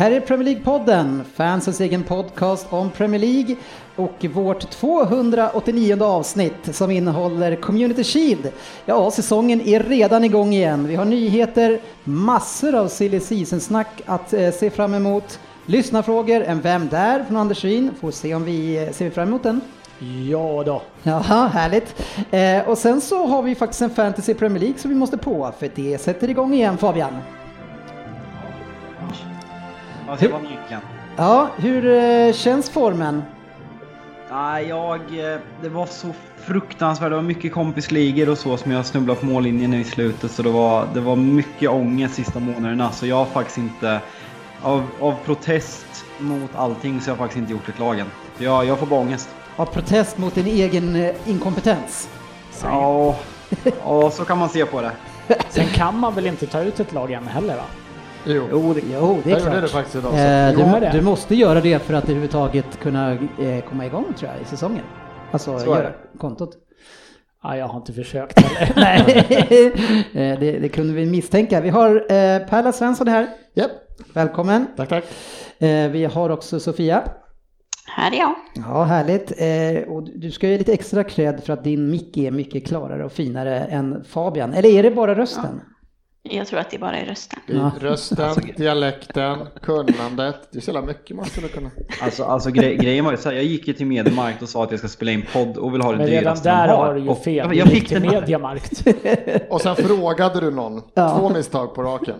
Här är Premier League-podden, fansens egen podcast om Premier League och vårt 289 avsnitt som innehåller Community Shield. Ja, säsongen är redan igång igen. Vi har nyheter, massor av silly season-snack att eh, se fram emot. Lyssnarfrågor, en Vem där? från Anders Ryn. Får se om vi eh, ser fram emot den. Ja då. Jaha, härligt. Eh, och sen så har vi faktiskt en Fantasy Premier League som vi måste på, för det sätter igång igen Fabian. Ja, det var nyckeln. Ja, hur eh, känns formen? Nej, jag... eh, Det var så fruktansvärt. Det var mycket kompisligor och så som jag snubblade på mållinjen i slutet. Så det var, det var mycket ångest sista månaderna. Så jag har faktiskt inte... Av, av protest mot allting så har jag faktiskt inte gjort ett lagen. Så jag, jag får bara ångest. Av protest mot din egen eh, inkompetens? Ja, ja, så kan man se på det. Sen kan man väl inte ta ut ett lag än heller va? Jo, Jo, det, jo, det är jag gjorde klart. det faktiskt idag. Så. Eh, du, du måste göra det för att överhuvudtaget kunna eh, komma igång tror jag i säsongen. Alltså göra kontot. Ja, jag har inte försökt heller. Nej, Eh, det, det kunde vi misstänka. Vi har eh, Perla Svensson här. Japp, Välkommen. tack tack. Eh, vi har också Sofia. Här är jag. Ja, härligt. Eh, och du ska ge lite extra cred för att din mick är mycket klarare och finare än Fabian. Eller är det bara rösten? Jag tror att det bara är rösten. I Ja. rösten, Alltså, dialekten, kunnandet. Det är så jävla mycket man skulle kunna. Alltså, alltså gre grejen var ju så här, jag gick ju till Mediamarkt och sa att jag ska spela in podd och vill ha det Men redan där de har du ju Och fel. Jag, Du jag gick fick till. Mediamarkt. Och sen frågade du någon, Ja. två misstag på raken.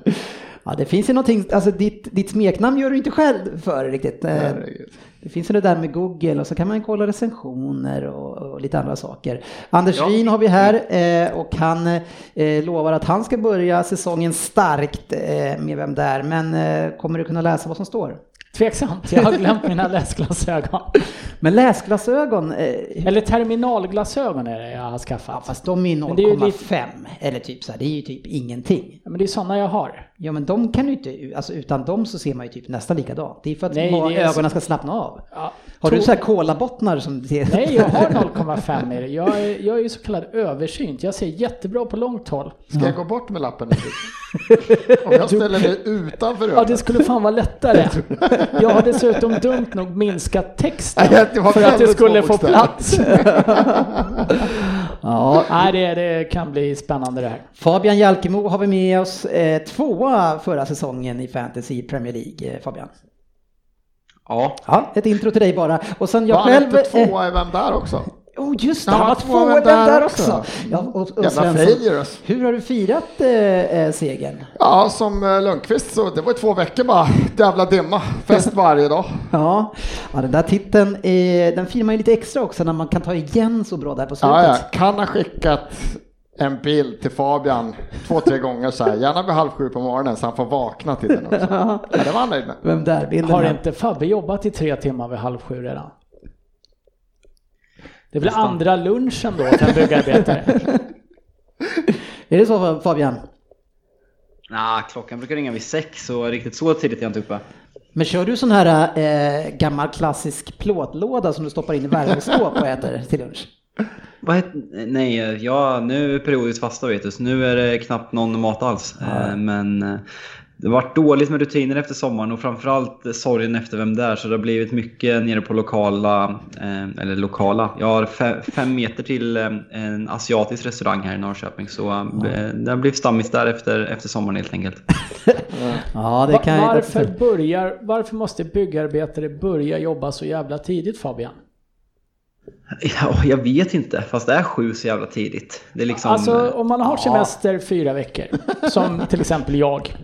Ja, det finns ju någonting, alltså ditt, ditt smeknamn gör du inte själv för riktigt. Eh, Herregud. Det finns ju det där med Google och så kan man kolla recensioner och, och lite andra saker. Anders Ja. Wien har vi här eh, och han eh, lovar att han ska börja säsongen starkt eh, med Vem där? Men eh, kommer du kunna läsa vad som står? Tveksamt, jag har glömt mina läsglasögon. Men läsglasögon, eh, Eller terminalglasögon är det jag har ja, skaffat. fast de är Men det är ju 0,5 eller typ så här, det är ju typ ingenting. Men det är sådana jag har. Ja men de kan du inte, alltså utan dem så ser man ju typ nästan likadant. Det är för att Nej, är så- ögonen ska slappna av. Ja, Har du to- så här kolabottnar som ser? Nej, jag har 0,5 i det. Jag är, jag är ju så kallad översynt. Jag ser jättebra på långt håll. Ska jag gå bort med lappen nu? Om jag ställer mig utanför Ja, ögonen. det skulle fan vara lättare. Jag har dessutom dumt nog minskat texten för att det skulle få plats. Ja, Nej, det, det kan bli spännande det här. Fabian Jalkemo har vi med oss eh, tvåa förra säsongen i Fantasy Premier League, eh, Fabian. Ja, Ja, ett intro till dig bara. Och sen jag Var han själv... inte eh, tvåa i Vem där också? oh just det, Han var var tvåa den där där också. också. Ja, och, och Jävla failures. hur har du firat eh, eh, segern? Ja, som eh, Lundqvist så det var två veckor bara. Jävla dimma. Fest varje dag. Ja, ja den där titeln, eh, den firar man ju lite extra också när man kan ta igen så bra där på slutet. Ja, ja. Kan ha skickat en bild till Fabian två, tre gånger så här. Gärna vid halv sju på morgonen så han får vakna till den också. Ja, det var han nöjd med. Vem där bilden? Har här. inte Fabbe jobbat i tre timmar vid halv sju redan? Det är väl andra lunchen då för en byggarbetare? Är det så Fabian? nah, klockan brukar ringa vid sex så riktigt så tidigt är jag inte uppe. Men kör du sån här eh, gammal klassisk plåtlåda som du stoppar in i värmeskåp och äter till lunch? Vad het, nej, ja, nu är periodiskt fasta vet du, så nu är det knappt någon mat alls. Eh, Men eh, det har varit dåligt med rutiner efter sommaren och framförallt sorgen efter vem det är. Så det har blivit mycket nere på lokala, eh, eller lokala. Jag har fe, fem meter till en asiatisk restaurang här i Norrköping. Så det har blivit stammis där efter, efter sommaren helt enkelt. Ja, det kan jag Varför, börjar, varför måste byggarbetare börja jobba så jävla tidigt Fabian? Ja, jag vet inte, fast det är sju så jävla tidigt. Det är liksom... Alltså om man har ja. semester fyra veckor, som till exempel jag.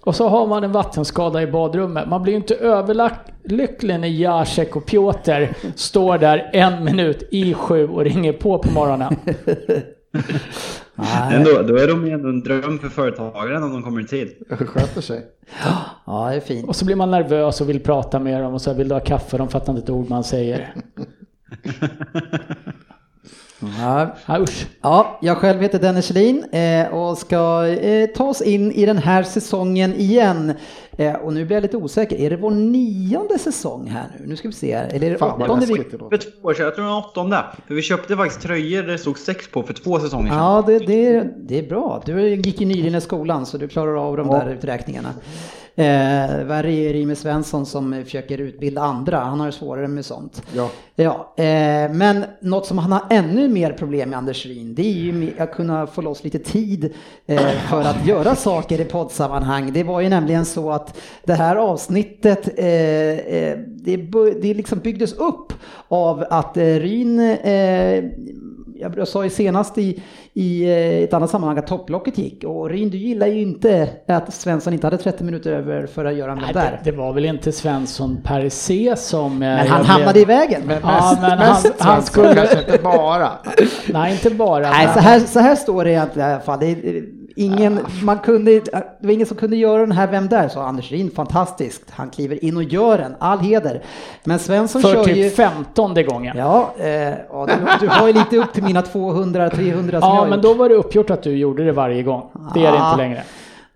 Och så har man en vattenskada i badrummet. Man blir ju inte överlycklig när Jacek och Piotr står där en minut i sju och ringer på på morgonen. Men då, då är de ju ändå en dröm för företagaren om de kommer i tid. Sköter sig. Ja, det är fint. Och så blir man nervös och vill prata med dem och så vill du ha kaffe, de fattar inte ett ord man säger. Ja, jag själv heter Dennis Kjellin eh, och ska eh, ta oss in i den här säsongen igen. Eh, och nu blir jag lite osäker, är det vår nionde säsong här nu? Nu ska vi se här. Eller är det Fan åttonde vi... det. För två år sedan, jag tror det var åttonde. För vi köpte faktiskt tröjor där det stod sex på för två säsonger sedan. Ja, det, det, det är bra. Du gick ju nyligen i skolan så du klarar av de där uträkningarna. Eh, värre är Rime Svensson som försöker utbilda andra. Han har det svårare med sånt. Ja. Ja, eh, men något som han har ännu mer problem med Anders Ryn, det är ju med att kunna få loss lite tid eh, för att göra saker i poddsammanhang. Det var ju nämligen så att det här avsnittet, eh, eh, det, det liksom byggdes upp av att eh, Ryn eh, jag sa ju senast i, i ett annat sammanhang att topplocket gick och Ryn du gillar ju inte att Svensson inte hade 30 minuter över för att göra Nej, där. det, det var väl inte Svensson per se som... Men han hamnade i vägen. Men Ja, mest, men han- mest han skulle- kanske inte bara. Nej, inte bara. Nej, så här, så här står det egentligen i alla fall. Det är, ingen, man kunde, det var ingen som kunde göra den här Vem där? sa Anders Rin. Fantastiskt. Han kliver in och gör den. All heder. Men Svensson För kör typ ju... femtonde gången. Ja, eh, ja du, du har ju lite upp till mina 200-300 som jag Ja, har men gjort. då var det uppgjort att du gjorde det varje gång. Det är det Ah. inte längre.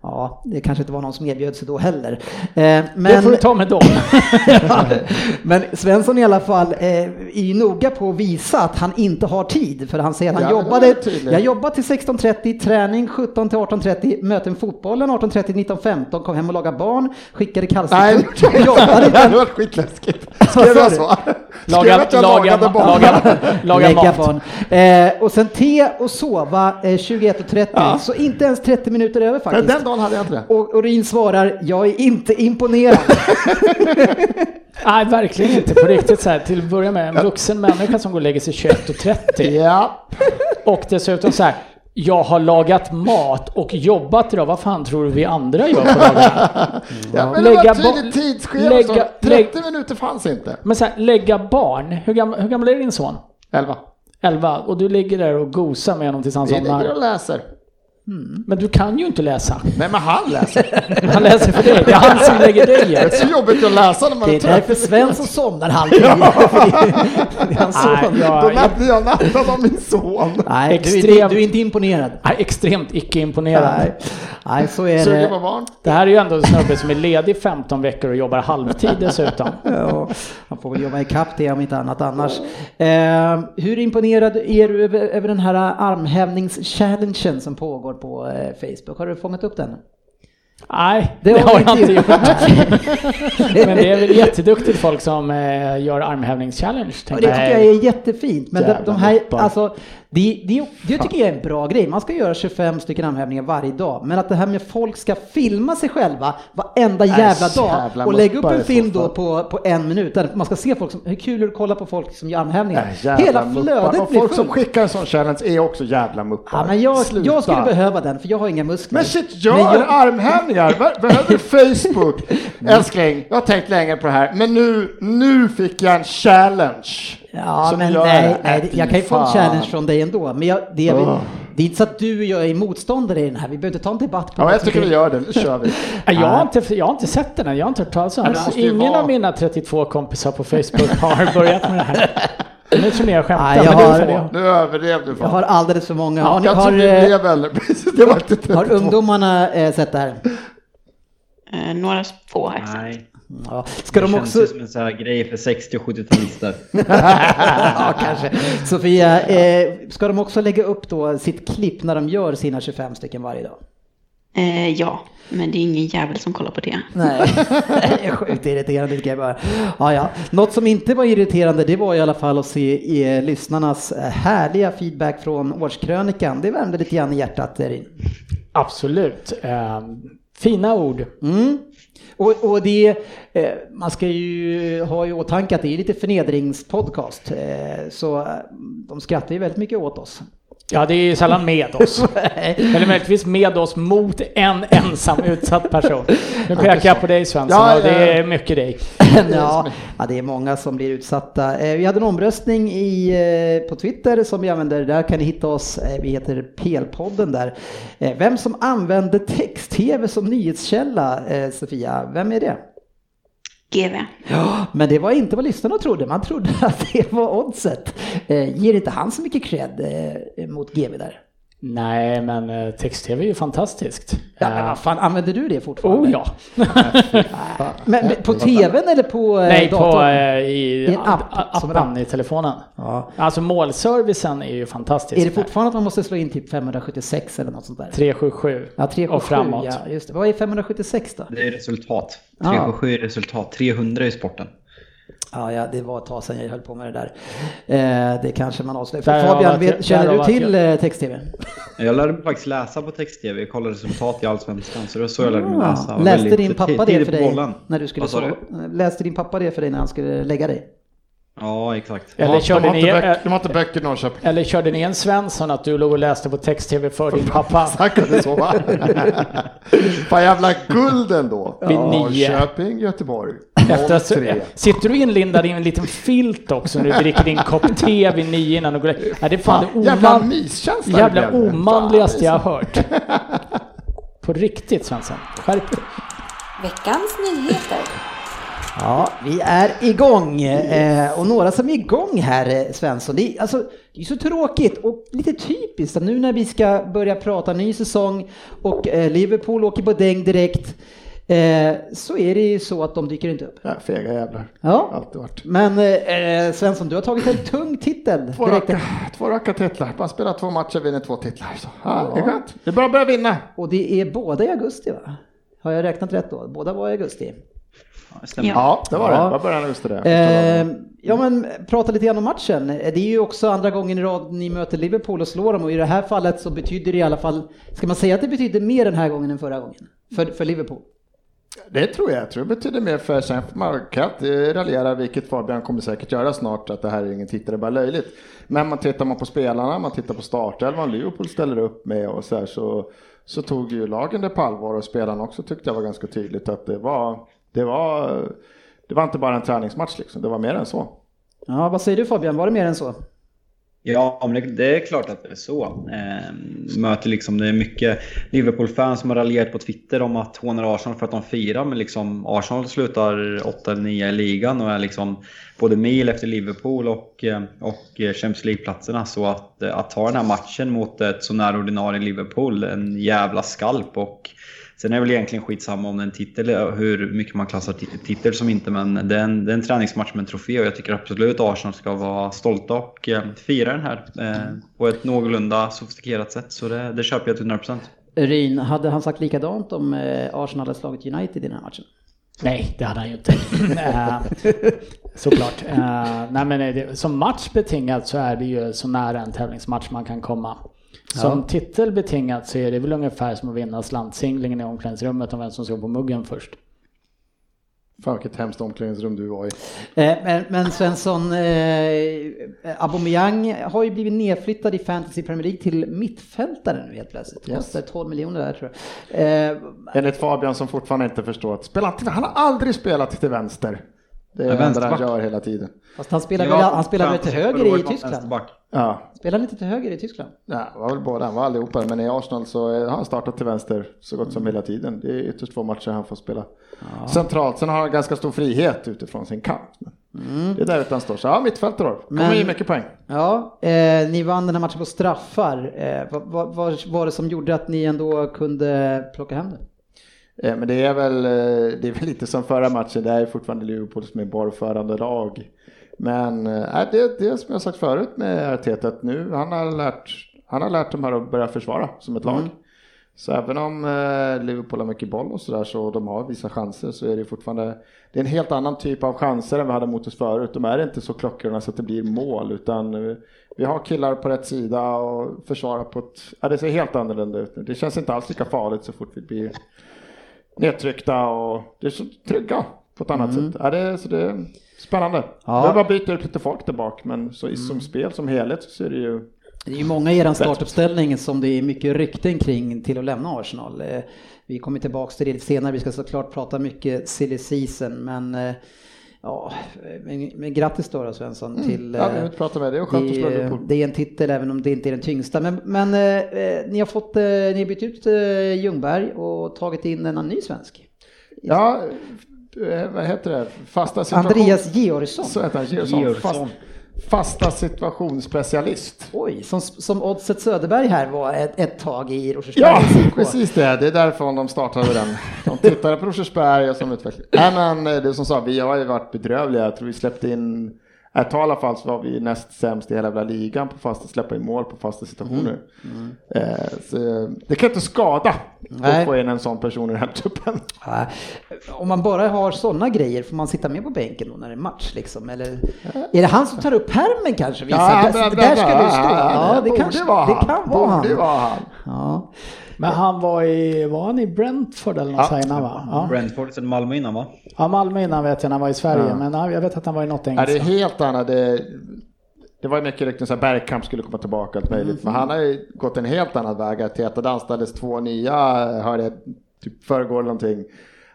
Ja, det kanske inte var någon som erbjöd sig då heller. Eh, Det men, får du ta med dem. Ja, men Svensson i alla fall eh, är ju noga på att visa att han inte har tid. För han säger att han Ja, det jobbade, jag jobbar till 16.30, träning 17 till 18.30, möten fotbollen 18.30 19.15, kom hem och lagade barn, skickade Nej, kallstekort, jobbade det hade varit skitläskigt. Skrev jag du? så? Laga, laga, lagade barn? laga, laga mat. barn. Eh, och sen te och sova eh, 21.30, så inte ens 30 minuter över faktiskt. Dagen hade jag inte det. Och, och Rin svarar, jag är inte imponerad. Nej, verkligen inte på riktigt så här. Till att börja med, en vuxen människa som går och lägger sig 21.30 Ja, och dessutom så här. Jag har lagat mat och jobbat idag. Vad fan tror du vi andra gör på dagarna? ja men det var ett tydligt tidsschema. lägga- så 30 lägg- minuter fanns inte. Men så här, lägga barn. Hur gammal, hur gammal är din son? 11. 11. Och du ligger där och gosar med honom tills han Vi ligger och somnar. Läser. Men du kan ju inte läsa. Nej men han läser. Han läser för dig. Det är han som lägger dig. Det är så jobbigt att läsa när man Det är är därför. Svensson somnar halv tio. För det- är hans son. Nej, Då jag, jag, nattade jag nattade av min son. Nej, du, är inte, Extremt. du är inte imponerad. är extremt icke-imponerad. Nej, nej så är Suger det. på barn. Det här är ju ändå en snubbe som är ledig 15 veckor och jobbar halvtid dessutom. Ja, han får väl jobba ikapp det om inte annat annars. Eh, hur imponerad är du över, över den här armhävningschallengen som pågår på eh, Facebook? Har du fångat upp den? Nej, Det det, har jag inte gjort. Men det är väl jätteduktigt folk som eh, gör armhävningschallenge. Och tänker det tycker jag är jättefint. Men de, här, alltså, det, det, det tycker jag är en bra grej. Man ska göra 25 stycken armhävningar varje dag. Men att det här med folk ska filma sig själva varenda jävla dag jävla och lägga upp en film då på, på en minut. Där man ska se folk som, hur kul är det att kolla på folk som gör armhävningar? Jävla Hela flödet Och blir folk som skickar en sån challenge är också jävla muppar. Ja, men jag, jag skulle behöva den för jag har inga muskler. Men shit, gör Men jag- armhävningar! Be- Behöver Facebook? Älskling, jag har tänkt länge på det här, men nu, nu fick jag en challenge. Ja, som men nej, nej, jag kan ju få en challenge från dig ändå. Men jag, det, är väl- Åh. det är inte så att du och jag är motståndare i den här. Vi behöver inte ta en debatt på Ja, jag tycker vi gör det. Nu kör vi. Jag har, inte, jag har inte sett den än, jag har inte hört talas om den. Ingen vara- av mina 32 kompisar på Facebook har börjat med det här. Nu tror ni jag skämtar, Nej, jag men har- det. Nu överdrev du Jag har alldeles för många. Har, ni, jag har, eh, det var inte 32. har ungdomarna eh, sett det här? Eh, några få har. Nej, Ja. Ska det de känns också... ju som en sån här grej för 60 och 70-talister. ja, kanske. Sofia, eh, ska de också lägga upp då sitt klipp när de gör sina 25 stycken varje dag? Eh, ja, men det är ingen jävel som kollar på det. Nej, det är sjukt irriterande tycker jag bara. Ja, ja. Något som inte var irriterande det var i alla fall att se eh, lyssnarnas eh, härliga feedback från årskrönikan. Det värmde lite grann i hjärtat. Erin. Absolut. Eh, fina ord. Mm. Och, och det, eh, man ska ju ha i åtanke att det är lite förnedringspodcast. Eh, så eh, de skrattar ju väldigt mycket åt oss. Ja, det är ju sällan med oss. Eller möjligtvis med oss mot en ensam utsatt person. Nu pekar jag på dig Svensson, Ja, det är mycket dig. ja, det är många som blir utsatta. Eh, Vi hade en omröstning i, eh, på Twitter som vi använder. Där kan ni hitta oss. Eh, Vi heter PL-podden där. Vem som använder text-tv som nyhetskälla, Sofia, vem är det? GV. Ja, men det var inte vad lyssnarna trodde. Man trodde att det var oddset. Eh, Ger inte han så mycket cred eh, mot GV där? Nej, men eh, text-tv är ju fantastiskt. Ja, men Eh, vad fan, använder du det fortfarande? Oh ja. Men, men på tvn eller på eh, Nej, datorn? på, eh, i, I en app, appen app. i telefonen. Ja. Alltså målservicen är ju fantastisk. Är det fortfarande att man måste slå in typ 576 eller något sånt där? 377 Ja, 377, och framåt. ja, just det. Vad är 576 då? Det är resultat. Ja. 377 är resultat. 300 i sporten. Ja, ja, det var ett tag sedan jag höll på med det där. Eh, det kanske man avslöjar. För Fabian, vet, känner du till eh, text-tv? Jag lärde mig faktiskt läsa på text-tv. Jag kollade resultat i Allsvenskan. Så det var så jag lärde mig Ja. läsa. Läste din pappa det för dig när du skulle sova? Läste din pappa det för dig när han skulle lägga dig? Ja, exakt. Eller de, körde har ni, eh, de har inte böcker i Norrköping. eller körde ni en Svensson att du låg och läste på text-tv för din pappa? Han kunde sova. Fan jävla guld ändå. Vid nio. Norrköping, Göteborg. Efter att, 03. sitter du inlindad i en liten filt också när du dricker din kopp te vid nio innan du går Nej, det är fan det Jävla myskänsla. jävla det det. omanligaste jag har hört. På riktigt Svensson, skärp dig. Veckans nyheter. Ja, vi är igång. Eh, och några som är igång här, eh, Svensson, det är, alltså, det är så tråkigt och lite typiskt nu när vi ska börja prata ny säsong och eh, Liverpool åker på däng direkt eh, så är det ju så att de dyker inte upp. Ja, fega jävlar. Ja. Alltid varit. Men eh, Svensson, du har tagit en tung titel Två direkt. raka, två raka titlar. Bara spela två matcher, vinner två titlar. Så, ja, Det är skönt. Det är bra att börja vinna. Och det är båda i augusti va? Har jag räknat rätt då? Båda var i augusti. Ja, det. Ja. Var det. Vad början av just det. Eh, ja men prata lite grann om matchen. Det är ju också andra gången i rad ni möter Liverpool och slår dem och i det här fallet så betyder det i alla fall, ska man säga att det betyder mer den här gången än förra gången? För, för Liverpool? Det tror jag. Jag tror det betyder mer för sen får man kan inte raljera, vilket Fabian kommer säkert göra snart, att det här är ingen tittare, bara löjligt. Men man tittar man på spelarna, man tittar på startelvan Liverpool ställer upp med och så här så, så tog ju lagen det på allvar och spelarna också tyckte jag var ganska tydligt att det var, det var, det var inte bara en träningsmatch liksom, det var mer än så. Ja, vad säger du Fabian, var det mer än så? Ja, men det, det är klart att det är så. Eh, möter liksom, det är mycket Liverpool-fans som har raljerat på Twitter om att hånar Arsenal för att de firar, men liksom Arsenal slutar 8 eller 9 i ligan och är liksom både mil efter Liverpool och, eh, och Champions League-platserna. Så att, att ta den här matchen mot ett så nära ordinarie Liverpool, en jävla skalp. Och Sen är det väl egentligen skitsamma om det är en titel, hur mycket man klassar ti- titel som inte, men det är, en, det är en träningsmatch med en trofé och jag tycker absolut Arsenal ska vara stolta och eh, fira den här eh, på ett någorlunda sofistikerat sätt. Så det, det köper jag till 100%. Ryn, hade han sagt likadant om eh, Arsenal hade slagit United i den här matchen? Nej, det hade han ju inte. Såklart. Nej, men det, som match betingat så är det ju så nära en tävlingsmatch man kan komma. Som titel betingat så är det väl ungefär som att vinna slantsinglingen i omklädningsrummet om vem som ska på muggen först. Fan vilket hemskt omklädningsrum du var i. Eh, men, men Svensson, eh, Aubameyang har ju blivit nedflyttad i Fantasy Premier League till mittfältare nu helt plötsligt. Yes. Kostar 12 miljoner där tror jag. Eh, Enligt Fabian som fortfarande inte förstår att spela till, han har aldrig spelat till vänster. Det är Ja, det enda han gör hela tiden. fast han spelar, väl, han spelar väl till höger i Tyskland? Ja, Spelar inte till höger i Tyskland? Ja, det var väl båda, han var allihopa, men i Arsenal så har han startat till vänster så gott som hela tiden. Det är ytterst få matcher han får spela centralt. Sen har han ganska stor frihet utifrån sin kant. Men Det är där han står. Så ja, mittfältare då. Kommer ge mycket poäng. Ja, eh, ni vann den här matchen på straffar. Eh, vad, vad, vad var det som gjorde att ni ändå kunde plocka hem det? Eh, Men det är väl, eh, det är väl lite som förra matchen, det är fortfarande Liverpool som är barförande lag. Men eh, det, det är som jag sagt förut med Arteta, att nu han har lärt, han har lärt dem här att börja försvara som ett lag. Så även om eh, Liverpool har mycket boll och sådär så de har vissa chanser så är det fortfarande det är en helt annan typ av chanser än vi hade mot oss förut. De är inte så klockrena så att det blir mål utan eh, vi har killar på rätt sida och försvarar på ett, ja det ser helt annorlunda ut nu. Det känns inte alls lika farligt så fort vi blir nedtryckta och det är så trygga på ett annat sätt. Ja, det, är- så det är spännande. Ja. Ja. bara byta ut lite folk där bak men så, i- som spel som helhet så ser det ju Det är ju många i er startuppställning som det är mycket rykten kring till att lämna Arsenal. Eh, Vi kommer tillbaka till det lite senare, vi ska såklart prata mycket silly season, men eh, ja, men, men grattis då, då Svensson till... Ja, vi eh, har inte pratat med det. Det skönt att slå det, Liverpool. det är en titel även om det inte är den tyngsta. Men, men eh, eh, ni har fått, eh, ni har bytt ut eh, Ljungberg och tagit in en ny svensk. Ja, eh, vad heter det? Fasta situation... Andreas Georgsson. Så heter han, Georgsson. Georgsson. Fast, fasta situationsspecialist. Oj, som, som Oddset Söderberg här var ett, ett tag i Ja, Rosersbergs IK. precis det. Det är därför de startade den. De tittade på Rosersberg och som utvecklade. Nej men eh, det som sa, vi har ju varit bedrövliga. Jag tror vi släppte in, ett tag i alla fall så var vi näst sämst i hela jävla ligan på fasta, släppa in mål på fasta situationer. Eh, så, eh, det kan inte skada Nej. att få in en sån person i den här truppen. Ja, Om man bara har sådana grejer, får man sitta med på bänken då när det är match liksom? Eller är det han som tar upp pärmen kanske? Visar, där, bra, bra, där ska du stå. Ja, det, borde kanske, vara det kan vara han. Vara han. Ja. Men han var i, var han i Brentford eller något Ja. ja. innan va? Ja. Brentford, sen Malmö innan va? ja, Malmö innan vet jag när han var i Sverige, Ja. men ja, jag vet att han var i något Ja, det är engelskt. helt annat. Det, det var ju mycket rykten att Bergkamp skulle komma tillbaka och allt möjligt. Men han har ju gått en helt annan väg. Arteta anställdes två nya, hörde jag, typ förrgår någonting.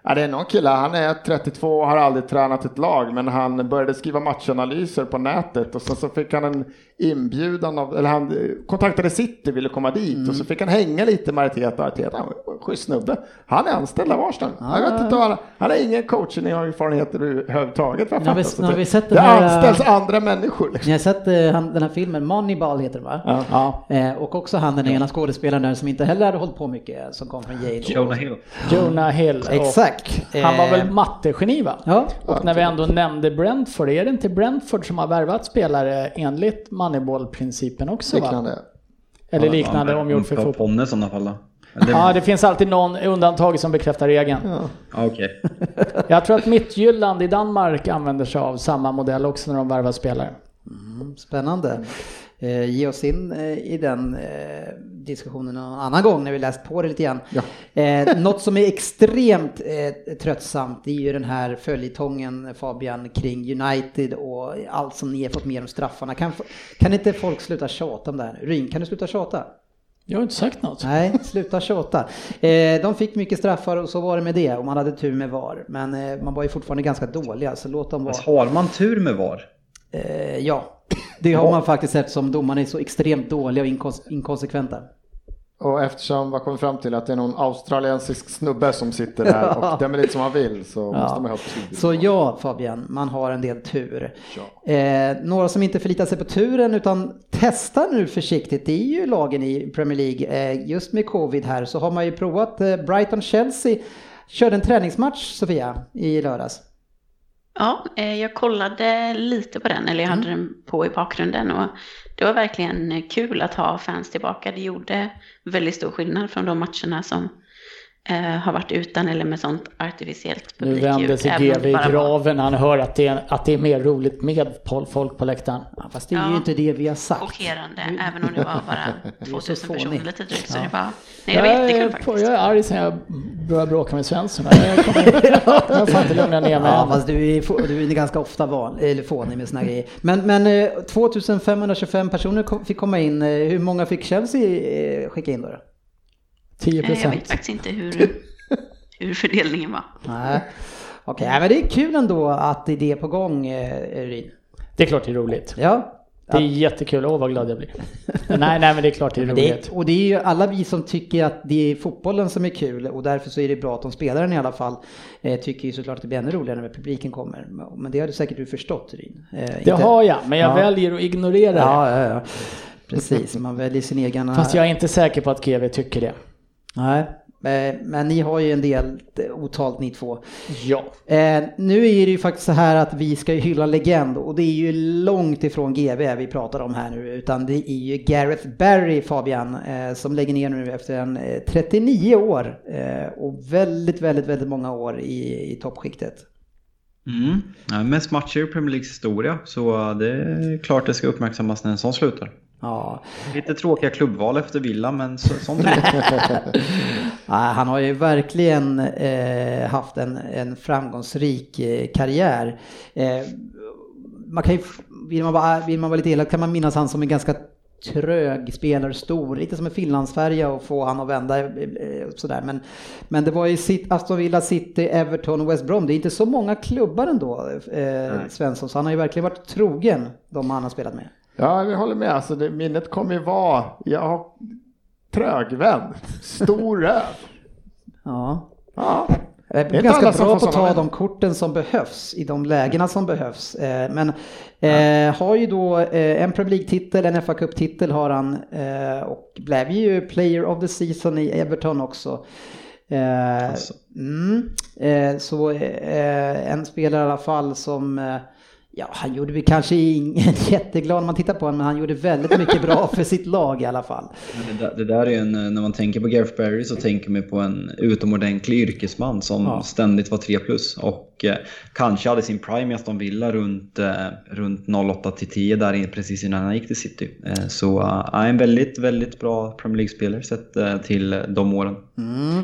Ja, det är någon kille, han är 32 och har aldrig tränat ett lag, men han började skriva matchanalyser på nätet och sen så fick han en inbjudan av, eller han eh, kontaktade City, ville komma dit och så fick han hänga lite med Arteta. Arteta, han var en schysst snubbe. Han är anställd av Arsenal. Jag vet inte, han, han har ingen coaching-erfarenhet överhuvudtaget. Nu har vi- det- vi sett det här, anställs andra människor. Liksom. Ni har sett eh, han, den här filmen, Moneyball heter den va? Ja. Eh, och också han den ena skådespelaren där som inte heller hade hållit på mycket, som kom från Yale. Jonah Hill. Jonah Hill. Och Exakt. Han var Eh, väl mattegeni va? Ja, Och när vi ändå nämnde Brentford, är det inte Brentford som har värvat spelare enligt Moneyball-principen också va? Liknande. Eller liknande omgjort för fotboll? Ponne i sådana fall då. Eller- Ja, det finns alltid någon undantag som bekräftar regeln. Ja, Okej. Jag tror att Midtjylland i Danmark använder sig av samma modell också när de värvar spelare. Spännande. Eh, ge oss in eh, i den eh, diskussionen någon annan gång när vi läst på det lite grann. Eh, något som är extremt eh, tröttsamt det är ju den här följetongen Fabian kring United och allt som ni har fått med om straffarna. Kan, kan inte folk sluta tjata om det här nu? Ryn, kan du sluta tjata? Jag har inte sagt något. Nej, sluta tjata. De fick mycket straffar och så var det med det och man hade tur med VAR. Men man var ju fortfarande ganska dåliga så låt dem vara. Fast har man tur med VAR? Ja, det har man faktiskt eftersom domarna är så extremt dåliga och inkons- inkonsekventa. Och eftersom man kommer fram till att det är någon australiensisk snubbe som sitter där och dömer lite som han vill så måste man ha tur. Så ja, Fabian, man har en del tur. Eh, några som inte förlitar sig på turen utan testar nu försiktigt, det är ju lagen i Premier League. Eh, just med covid här så har man ju provat eh, Brighton-Chelsea. Körde en träningsmatch, Sofia, i lördags. Ja, eh, jag kollade lite på den, eller jag hade den på i bakgrunden och det var verkligen kul att ha fans tillbaka. Det gjorde väldigt stor skillnad från de matcherna som eh, har varit utan eller med sånt artificiellt Nu publikljud. vänder sig GV det i graven när han hör att det, är, att det är mer roligt med folk på läktaren. Ja, fast det är ju Ja. inte det vi har sagt. Chockerande, även om det var bara så 2000 fånig. personer lite drygt. Så det var, nej, det var Jag jättekul är, faktiskt. jag är arg sen jag började bråka med Svensson. Jag, kommer, jag fan inte lugnat ner mig Ja, fast du är, du är ganska ofta van, eller fånig med såna grejer. Men, men eh, 2525 personer kom- fick komma in. Eh, Hur många fick Chelsea eh, skicka in då? Då? 10 Eh, Jag vet procent. faktiskt inte hur, hur fördelningen var. Nej. Okej, ja, men det är kul ändå att det är det på gång, eh, Ryn. Det är klart det är roligt. Ja. Det är jättekul. Åh vad glad jag blir. nej, nej men det är klart det är Det roligt. är, och det är ju alla vi som tycker att det är fotbollen som är kul och därför så är det bra att de spelar den i alla fall. Eh, tycker ju såklart att det blir ännu roligare när publiken kommer. Men det har du säkert du förstått Ryn. Eh, Det inte- har jag, men jag Ja. väljer att ignorera det. Ja, ja, ja. Precis, man väljer sin egen... Fast jag är inte säker på att GV tycker det. Nej, eh, men ni har ju en del eh, otalt ni två. Ja. Eh, nu är det ju faktiskt så här att vi ska ju hylla legend och det är ju långt ifrån GV vi pratar om här nu utan det är ju Gareth Barry Fabian som lägger ner nu efter en eh, 39 år och väldigt, väldigt, väldigt många år i, i toppskiktet. Mm. Ja, mest matcher i Premier Leagues historia, så det är klart det ska uppmärksammas när en sån slutar. Ja, Lite tråkiga klubbval efter Villa, men så, sånt är det. Han har ju verkligen eh, haft en, en framgångsrik eh, karriär. Eh, man kan ju, vill, man vara, vill man vara lite elak kan man minnas han som en ganska trög spelare, stor, lite som en finlandsfärja och få han att vända eh, eh, sådär. Men, men det var ju City, Aston Villa, City, Everton och West Brom. Det är inte så många klubbar ändå, eh, Svensson, så han har ju verkligen varit trogen de han har spelat med. Ja, vi håller med. Alltså, det, minnet kommer ju vara, jag har trögvän, stor röv. Ja. Ja. Jag Det är är ganska bra på att ta de korten som behövs i de lägena som behövs. Eh, Men eh, har ju då eh, en Premier League-titel, en FA Cup-titel har han eh, och blev ju Player of the Season i Everton också. Eh, Alltså. mm, eh, så eh, en spelare i alla fall som eh, Ja, han gjorde vi kanske ingen jätteglad när man tittar på honom, men han gjorde väldigt mycket bra för sitt lag i alla fall. Det där, det där är en, när man tänker på Gareth Barry så tänker man på en utomordentlig yrkesman som Ja. ständigt var 3 plus och och eh, kanske hade sin prime i Aston Villa runt, eh, runt 08 till 10 där precis innan han gick till City. Eh, så är en väldigt, väldigt bra Premier League-spelare sett till de åren. Mm.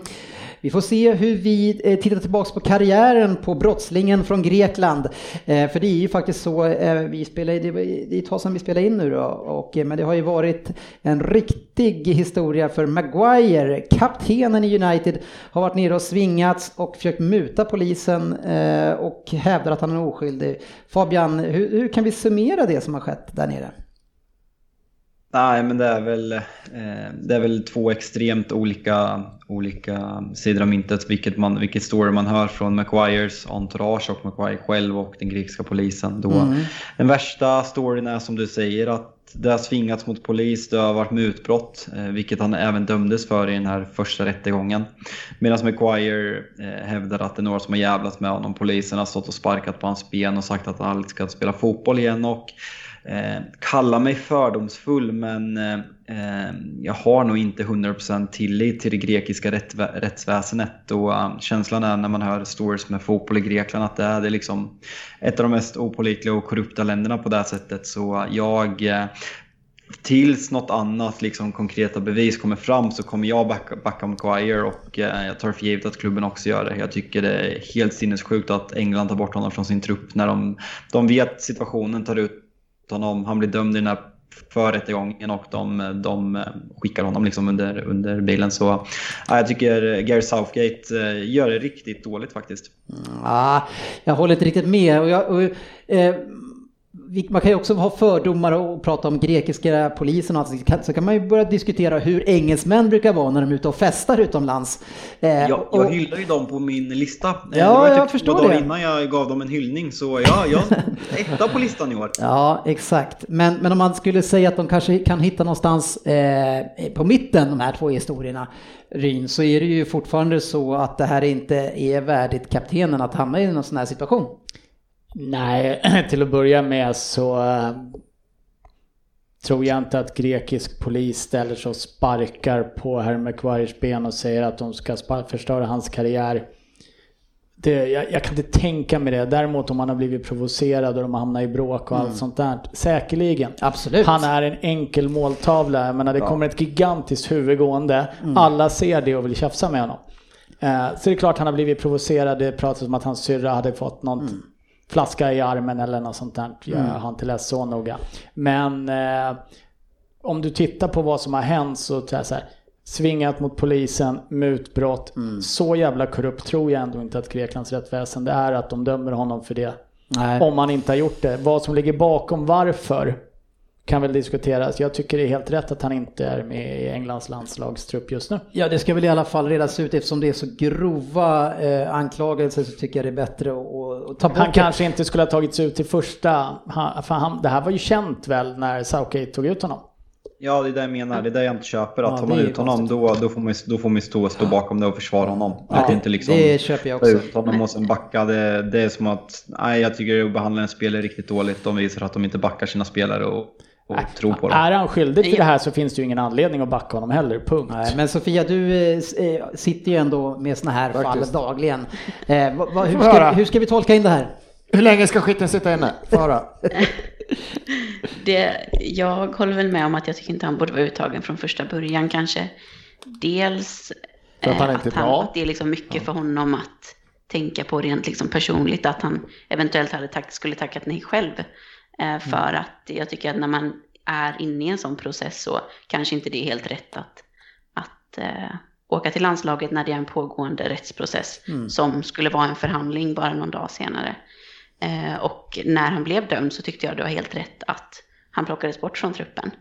Vi får se hur vi tittar tillbaka på karriären på brottslingen från Grekland. För det är ju faktiskt så, vi spelar, det är ett tag sedan vi spelade in nu då, och, men det har ju varit en riktig historia för Maguire. Kaptenen i United har varit nere och svingats och försökt muta polisen eh, och hävdar att han är oskyldig. Fabian, hur, hur kan vi summera det som har skett där nere? Nej, men det är väl, eh, det är väl två extremt olika, olika sidor av myntet, vilket, man, vilket story man hör från Maguires entourage och Maguire själv och den grekiska polisen. Då Den värsta storyn är som du säger att det har svingats mot polis, det har varit mutbrott, eh, vilket han även dömdes för i den här första rättegången. Medan Maguire eh, hävdar att det är några som har jävlat med honom. Polisen har stått och sparkat på hans ben och sagt att han aldrig ska spela fotboll igen. Och eh, kalla mig fördomsfull men eh, Ehm, jag har nog inte 100% tillit till det grekiska rättsväsendet och ehm, känslan är när man hör stories med fotboll i Grekland att det är, det liksom ett av de mest opålitliga och korrupta länderna på det här sättet så jag eh, Tills något annat liksom, konkreta bevis kommer fram så kommer jag backa, backa Maguire och eh, jag tar för givet att klubben också gör det. Jag tycker det är helt sinnessjukt att England tar bort honom från sin trupp när de, de vet situationen, tar ut honom, han blir dömd i den här för rättegången och de, de skickar honom liksom under, under bilen. Så ja, jag tycker Gary Southgate eh, gör det riktigt dåligt faktiskt. Ja, jag håller inte riktigt med. Och jag, och, eh, man kan ju också ha fördomar och prata om grekiska polisen och allt. Så kan- man ju börja diskutera hur engelsmän brukar vara när de är ute och festar utomlands. Eh, Jag, och- hyllar ju dem på min lista. Eh, Ja, det var jag typ förstår två dagar det. innan jag gav dem en hyllning. Så ja, jag etta på listan i år. Ja, exakt. Men, men om man skulle säga att de kanske kan hitta någonstans eh, på mitten, de här två historierna, Ryn, så är det ju fortfarande så att det här inte är värdigt kaptenen att hamna i en sån här situation. Nej, till att börja med så eh, tror jag inte att grekisk polis ställer sig och sparkar på herr Maguires ben och säger att de ska förstöra hans karriär. Det, jag, jag kan inte tänka mig det. Däremot om han har blivit provocerad och de har hamnat i bråk och allt sånt där. Säkerligen. Absolut. Han är en enkel måltavla. Jag menar, det kommer ett gigantiskt huvud gående. Alla ser det och vill tjafsa med honom. Eh, så det är klart han har blivit provocerad. Det pratas om att hans syrra hade fått någon flaska i armen eller något sånt där. Jag har inte läst så noga. Men eh, om du tittar på vad som har hänt så så här. Svingat mot polisen, mutbrott. Så jävla korrupt tror jag ändå inte att Greklands rättsväsende är att de dömer honom för det. Nej. Om man inte har gjort det. Vad som ligger bakom varför kan väl diskuteras. Jag tycker det är helt rätt att han inte är med i Englands landslagstrupp just nu. Ja, det ska väl i alla fall redas ut eftersom det är så grova eh, anklagelser så tycker jag det är bättre att, att, ta bort Han kanske inte skulle ha tagits ut till första, han, för han, det här var ju känt väl när Southgate tog ut honom. Ja, det är det jag menar. Det är det jag inte köper. Att Ja, tar man ut honom då, då får man, ju- då får man ju stå, stå bakom det och försvara honom. att inte liksom det köper jag ta också. ut honom och sen backa. Det, det är som att, nej jag tycker att behandla en spelare riktigt dåligt. De visar att de inte backar sina spelare och, och tror på dem. Är han skyldig till det här så finns det ju ingen anledning att backa honom heller, punkt. Nej, men Sofia, du eh, eh, sitter ju ändå med såna här Faktiskt. fall dagligen. Eh, hur, ska, hur ska vi tolka in det här? Hur länge ska skiten sitta inne? Få höra. Det, jag håller väl med om att jag tycker inte han borde vara uttagen från första början kanske. Dels För att han inte är han, bra. att det är liksom mycket för honom att tänka på rent liksom personligt. Att han eventuellt hade tack, skulle tackat nej själv. Eh, för Mm. att jag tycker att när man är inne i en sån process så kanske inte det är helt rätt att, att eh, åka till landslaget när det är en pågående rättsprocess som skulle vara en förhandling bara någon dag senare. Eh, och när han blev dömd så tyckte jag det var helt rätt att han plockades bort från truppen.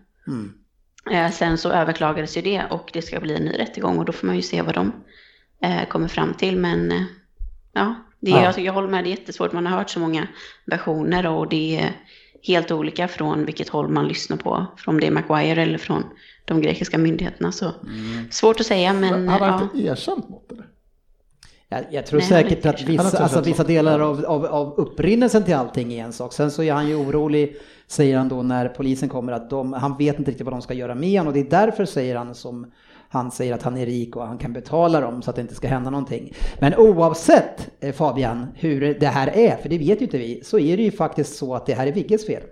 Eh, sen så överklagades ju det och det ska bli en ny rättegång och då får man ju se vad de kommer fram till. Men ja, det, Ja. Jag, jag håller med, det är jättesvårt. Man har hört så många versioner och det är helt olika från vilket håll man lyssnar på. Från det är Maguire eller från de grekiska myndigheterna. Så svårt att säga men Han har ja. inte erkänt något eller? Jag, jag tror Nej, säkert att vissa, alltså, vissa delar av, av, av upprinnelsen till allting är en sak. Sen så är han ju orolig, säger han då när polisen kommer, att de, han vet inte riktigt vad de ska göra med honom och det är därför säger han som han säger att han är rik och han kan betala dem så att det inte ska hända någonting. Men oavsett eh, Fabian hur det här är, för det vet ju inte vi, så är det ju faktiskt så att det här är Vigges fel.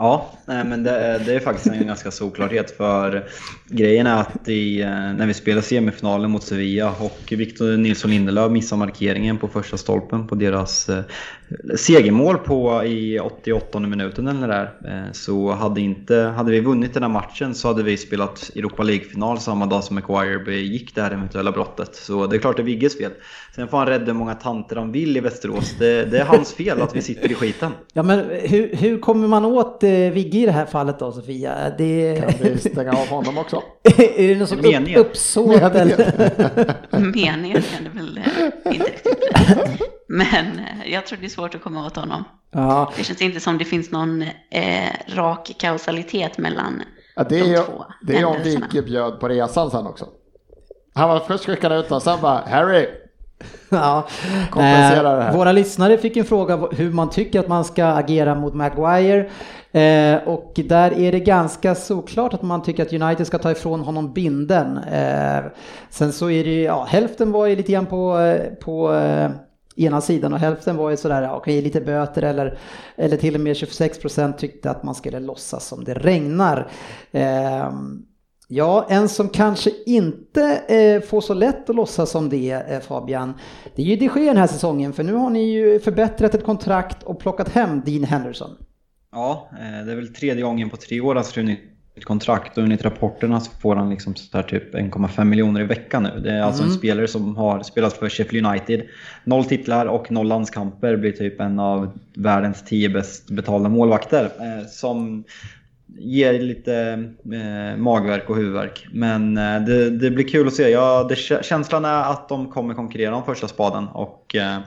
Ja, nej, men det, är- det är faktiskt en ganska solklarhet för grejen är att i, eh, när vi spelade semifinalen mot Sevilla och Victor Nilsson Lindelöf missade markeringen på första stolpen på deras eh, segermål på i 88 minuten eller där eh, så hade, inte, hade vi vunnit den här matchen så hade vi spelat Europa League-final samma dag som Maguire begick det här eventuella brottet. Så det är klart det är Vigges fel. Sen får han rädda hur många tanter han vill i Västerås. Det, det är hans fel att vi sitter i skiten. Ja men hur, hur kommer man åt eh, Vigge i det här fallet då Sofia? Det, Kan vi stänga av honom också? är det någon sorts Meningen. upp, uppsåt eller? meningen kan det väl eh, inte riktigt. Men eh, jag tror det är svårt att komma åt honom. Ja, Det känns inte som det finns någon eh, rak kausalitet mellan Ja, det är de ju två det är om. Vigge bjöd på resan sen också. Han var först skickad ut och sen bara Harry, Ja. Kompensera det här. Våra lyssnare fick en fråga hur man tycker att man ska agera mot Maguire. Eh, och där är det ganska såklart att man tycker att United ska ta ifrån honom binden. Eh, sen så är det ju, ja, hälften var ju lite grann på, eh, på eh, ena sidan och hälften var ju sådär, okej lite böter eller, eller till och med 26% tyckte att man skulle låtsas som det regnar. Ja, en som kanske inte eh, får så lätt att låtsas som det, eh, Fabian, det är ju de Gea den här säsongen, för nu har ni ju förbättrat ett kontrakt och plockat hem Dean Henderson. Ja, eh, det är väl tredje gången på tre år han skriver nytt kontrakt och enligt rapporterna så får han liksom så här typ 1,5 miljoner i veckan nu. Det är alltså en spelare som har spelat för Sheffield United. Noll titlar och noll landskamper blir typ en av världens tio bäst betalda målvakter. Eh, som ger lite eh, magverk och huvudvärk. Men eh, det, det blir kul att se. Ja, det, kä- känslan är att de kommer konkurrera om första spaden. Och eh,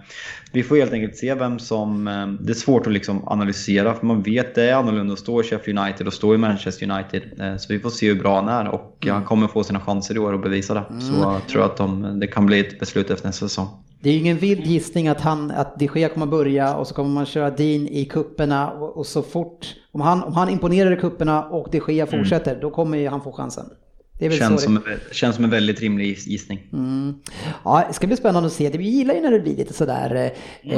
vi får helt enkelt se vem som... Eh, det är svårt att liksom analysera för man vet det är annorlunda att stå i Sheffield United och stå i Manchester United. Eh, så vi får se hur bra han är och han kommer få sina chanser i år att bevisa det. Så jag tror att de, det kan bli ett beslut efter nästa säsong. Det är ju ingen vild gissning att, han, att de Gea kommer börja och så kommer man köra Dean i kupperna och, och så fort, om han, om han imponerar i kupperna och de Gea fortsätter, då kommer ju han få chansen. Det är väl Känns som, det... en- känns som en väldigt rimlig giss- gissning. Mm. Ja, det ska bli spännande att se. Det- Vi gillar ju när det blir lite sådär eh,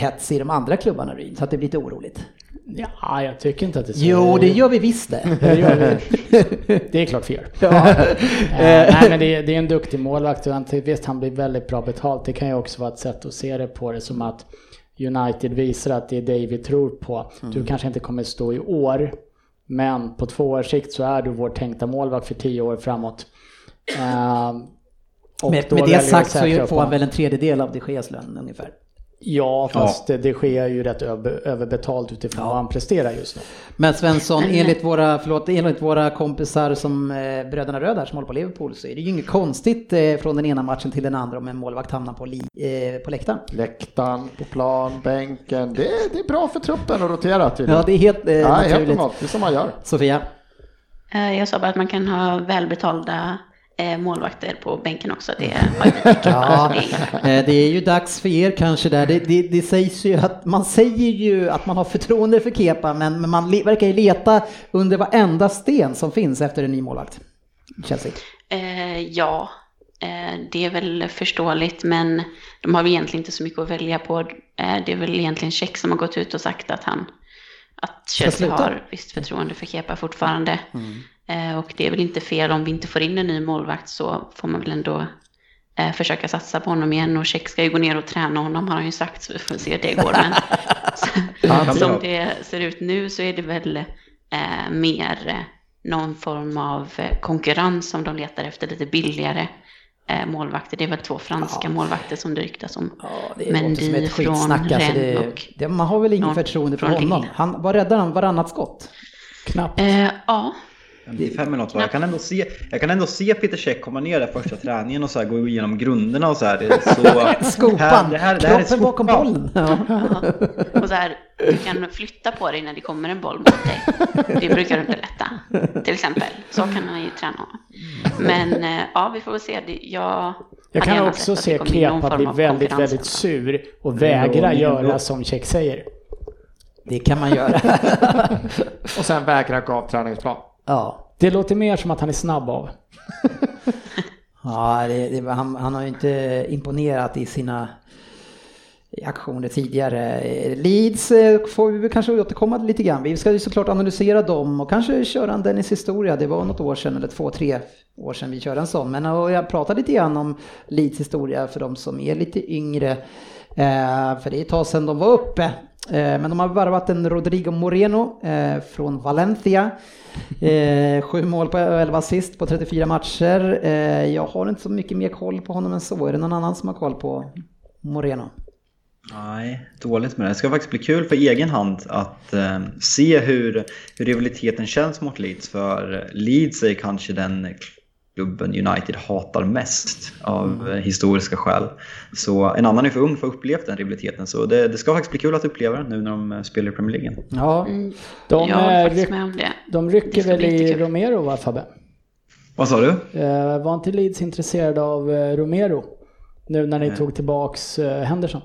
hets i de andra klubbarna, Ryn, så att det blir lite oroligt. Ja, jag tycker inte att det är så. Jo, det gör vi visst det. Det gör vi. Det är klart fel. Ja. Eh, nej men det är, det är en duktig målvakt och visst han blir väldigt bra betalt. Det kan ju också vara ett sätt att se det på det som att United visar att det är dig vi tror på. Du kanske inte kommer stå i år men på två års sikt så är du vår tänkta målvakt för tio år framåt. Och Med, med det sagt så får han väl en tredjedel av de Geas lön ungefär. Ja, fast det, det sker ju rätt över, överbetalt utifrån vad han presterar just nu. Men Svensson, enligt våra, förlåt, enligt våra kompisar som eh, Bröderna Röd här som håller på Liverpool så är det ju inget konstigt eh, från den ena matchen till den andra om en målvakt hamnar på, li, eh, på läktaren. läktaren, på plan, bänken. Det, är- det är bra för truppen att rotera tydligen. Ja, det är helt eh, Ja, helt naturligt. normalt. Det är som man gör. Sofia? Eh, Jag sa bara att man kan ha välbetalda målvakter på bänken också. Det har ju. Ja, Så det är- eh, det är ju dags för er kanske där. Det, det, det sägs ju att man säger ju att man har förtroende för Kepa men, men man verkar ju leta under varenda sten som finns efter en ny målvakt. Chelsea. Eh, ja, eh, det är väl förståeligt, men de har väl egentligen inte så mycket att välja på. Eh, det är väl egentligen Check som har gått ut och sagt att han att Chelsea har visst förtroende för Kepa fortfarande. Eh, och det är väl inte fel om vi inte får in en ny målvakt så får man väl ändå eh, försöka satsa på honom igen. Och Check ska ju gå ner och träna honom har han ju sagt, så vi får se hur det går. Men kan som det ser ut nu så är det väl eh, mer eh, någon form av eh, konkurrens som de letar efter lite billigare eh, målvakter. Det är väl två franska Ja. målvakter som det ryktas om. Ja, det låter som ett från skitsnack. Alltså det, och det, man har väl ingen någon förtroende för från honom. Han, vad räddar han varannat skott? Knappt. Eh, ja, 55 eller något va? Jag kan ändå se, jag kan ändå se Peter Cech komma ner där första träningen och så här, gå igenom grunderna och så här. Det är Så, Skopan, Här, det här, det här är kroppen bakom skopan. bollen. Ja. och så här, du kan flytta på dig när det kommer en boll mot dig. Det brukar underlätta, till exempel. Så kan man ju träna. Men eh, ja, vi får väl se. Jag, Jag kan också se Kepa bli väldigt, väldigt sur och vägra Jo, göra som Check säger. Det kan man göra. Och sen vägra gå av träningsplan. Ja. Det låter mer som att han är snabb av. Ja, det, det, han, han har ju inte imponerat i sina aktioner tidigare. Leeds eh, får vi kanske återkomma lite grann. Vi ska ju såklart analysera dem och kanske köra en Dennis historia. Det var något år sedan, eller två, tre år sedan vi körde en sån. Men jag pratade lite grann om Leeds historia för de som är lite yngre. Eh, för det är ett tag sedan de var uppe. Eh, men de har värvat en Rodrigo Moreno eh, från Valencia. Eh, sju mål på 11 assist på 34 matcher. Jag har inte så mycket mer koll på honom än så. Är det någon annan som har koll på Moreno? Nej, dåligt med det. Det ska faktiskt bli kul för egen hand att eh, se hur, hur rivaliteten känns mot Leeds. För Leeds är kanske den klubben United hatar mest av eh, historiska skäl. Så en annan är för ung för att uppleva den rivaliteten. Så det, det ska faktiskt bli kul att uppleva den nu när de eh, spelar i Premier League. Ja, Mm, De, håller eh, ryck, de rycker väl i. Romero va Fabbe? Vad sa du? Eh, var inte Leeds intresserade av Romero? Nu när ni Nej. tog tillbaks Henderson?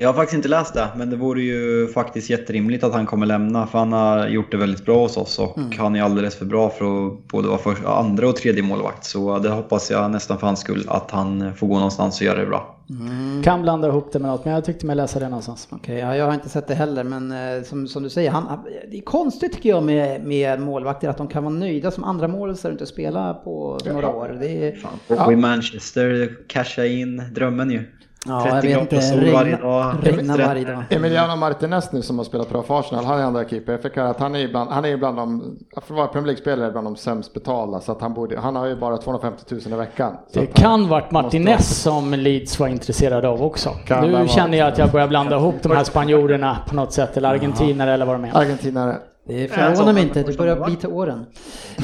Jag har faktiskt inte läst det, men det vore ju faktiskt jätterimligt att han kommer lämna. För han har gjort det väldigt bra hos oss och han är alldeles för bra för att både vara första, andra och tredje målvakt. Så det hoppas jag nästan för hans skull att han får gå någonstans och göra det bra. Kan blanda ihop det med något, men jag tyckte mig läsa det någonstans. Okej, ja, jag har inte sett det heller, men eh, som, som du säger, han, det är konstigt tycker jag med, med målvakter att de kan vara nöjda som andra målvakter och inte spela på några år. Det är, Fan. Och i Manchester, casha in drömmen ju. Ja, jag 30 vet grader inte, sol varje regna, dag. regna varje dag. Emiliano Martinez nu som har spelat bra för Arsenal, han är andra keeper. Jag fick höra att han är ibland, han är ibland de, för att vara Premier League-spelare, bland de sämst betalda. Så att han, borde, han har ju bara 250 000 i veckan. Så Det kan varit Martinez som Leeds var intresserade av också. Kan nu känner jag att jag börjar blanda ihop de här spanjorerna på något sätt, eller argentinare eller vad de är. Argentinare. Det förvånar mig inte, du börjar bli till åren.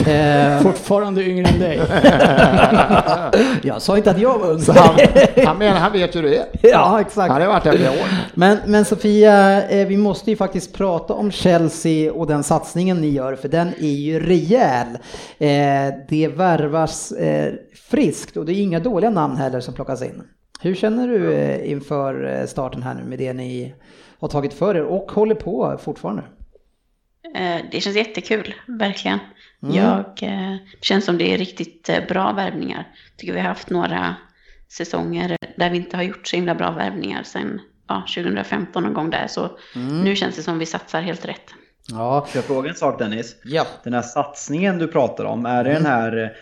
Eh, Fortfarande yngre än dig. jag sa inte att jag var ung. Så han, han, menar, han vet hur det är. Ja, exakt. Han har varit där flera år. Men, men Sofia, eh, vi måste ju faktiskt prata om Chelsea och den satsningen ni gör, för den är ju rejäl. Eh, det värvas eh, friskt och det är inga dåliga namn heller som plockas in. Hur känner du eh, inför starten här nu med det ni har tagit för er och håller på fortfarande? Eh, Det känns jättekul, verkligen. Mm. Jag, eh, det känns som det är riktigt eh, bra värvningar. tycker vi har haft några säsonger där vi inte har gjort så himla bra värvningar sedan ja, 2015 någon gång där. Så Mm. nu känns det som vi satsar helt rätt. Ja, Får jag fråga en sak Dennis? ja. Den här satsningen du pratar om, är det den här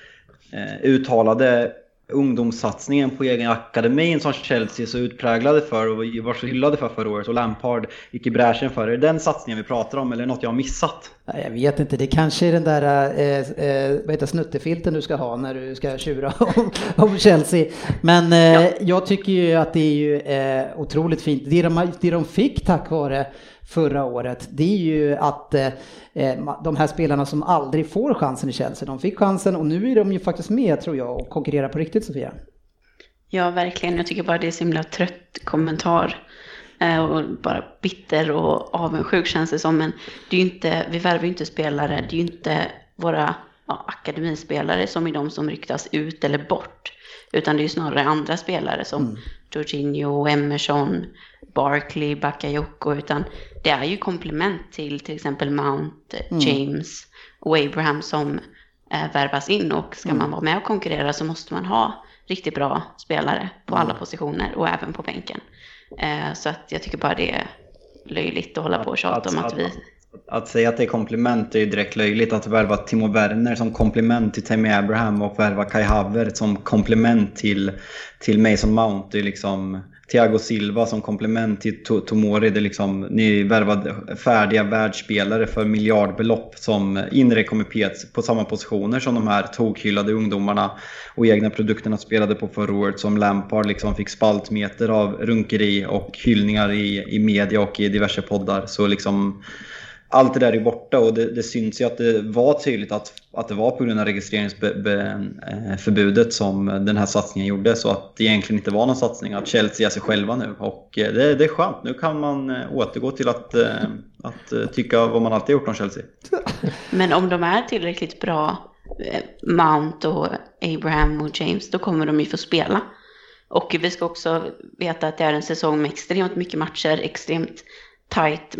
eh, uttalade ungdomssatsningen på egen akademin som Chelsea så utpräglade för och var så hyllade för förra året och Lampard gick i bräschen för? Är det den satsningen vi pratar om eller något jag har missat? Jag vet inte, det kanske är den där eh, eh, vad heter, snuttefilten du ska ha när du ska tjura om, om Chelsea. Men eh, jag tycker ju att det är ju eh, otroligt fint. Det de, det de fick tack vare förra året, det är ju att eh, eh, de här spelarna som aldrig får chansen i Chelsea, de fick chansen och nu är de ju faktiskt med tror jag och konkurrerar på riktigt Sofia. Ja, verkligen. Jag tycker bara det är så himla trött kommentar. Eh, Och bara bitter och avundsjuk känns det som. Men det är inte, vi värvar ju inte spelare. Det är ju inte våra ja, akademispelare som är de som ryktas ut eller bort. Utan det är ju snarare andra spelare som Jorginho, Emerson, Barkley, Bakayoko. Utan det är ju komplement till till exempel Mount, James och Abraham som eh, värvas in. Och ska man vara med och konkurrera så måste man ha riktigt bra spelare på alla positioner och även på bänken. Eh, så att jag tycker bara det är löjligt att hålla på och tjata om att vi... Att säga att det är komplement är ju direkt löjligt. Att värva Timo Werner som komplement till Tammy Abraham och värva Kai Havertz som komplement till, till Mason Mount. Det är liksom Thiago Silva som komplement till Tomori. Det är liksom, ni värvade färdiga världsspelare för miljardbelopp som indirekt kommer pets på samma positioner som de här tokhyllade ungdomarna och egna produkterna spelade på förra året som Lampard liksom fick spaltmeter av runkeri och hyllningar i, i media och i diverse poddar. Så liksom allt det där är borta och det, det syns ju att det var tydligt att, att det var på grund av registreringsförbudet eh, som den här satsningen gjordes så att det egentligen inte var någon satsning, att Chelsea är sig själva nu och eh, det, det är skönt. Nu kan man eh, återgå till att, att tycka vad man alltid gjort om Chelsea. Men om de är tillräckligt bra, Mount och Abraham och James, då kommer de ju få spela. Och vi ska också veta att det är en säsong med extremt mycket matcher, extremt tajt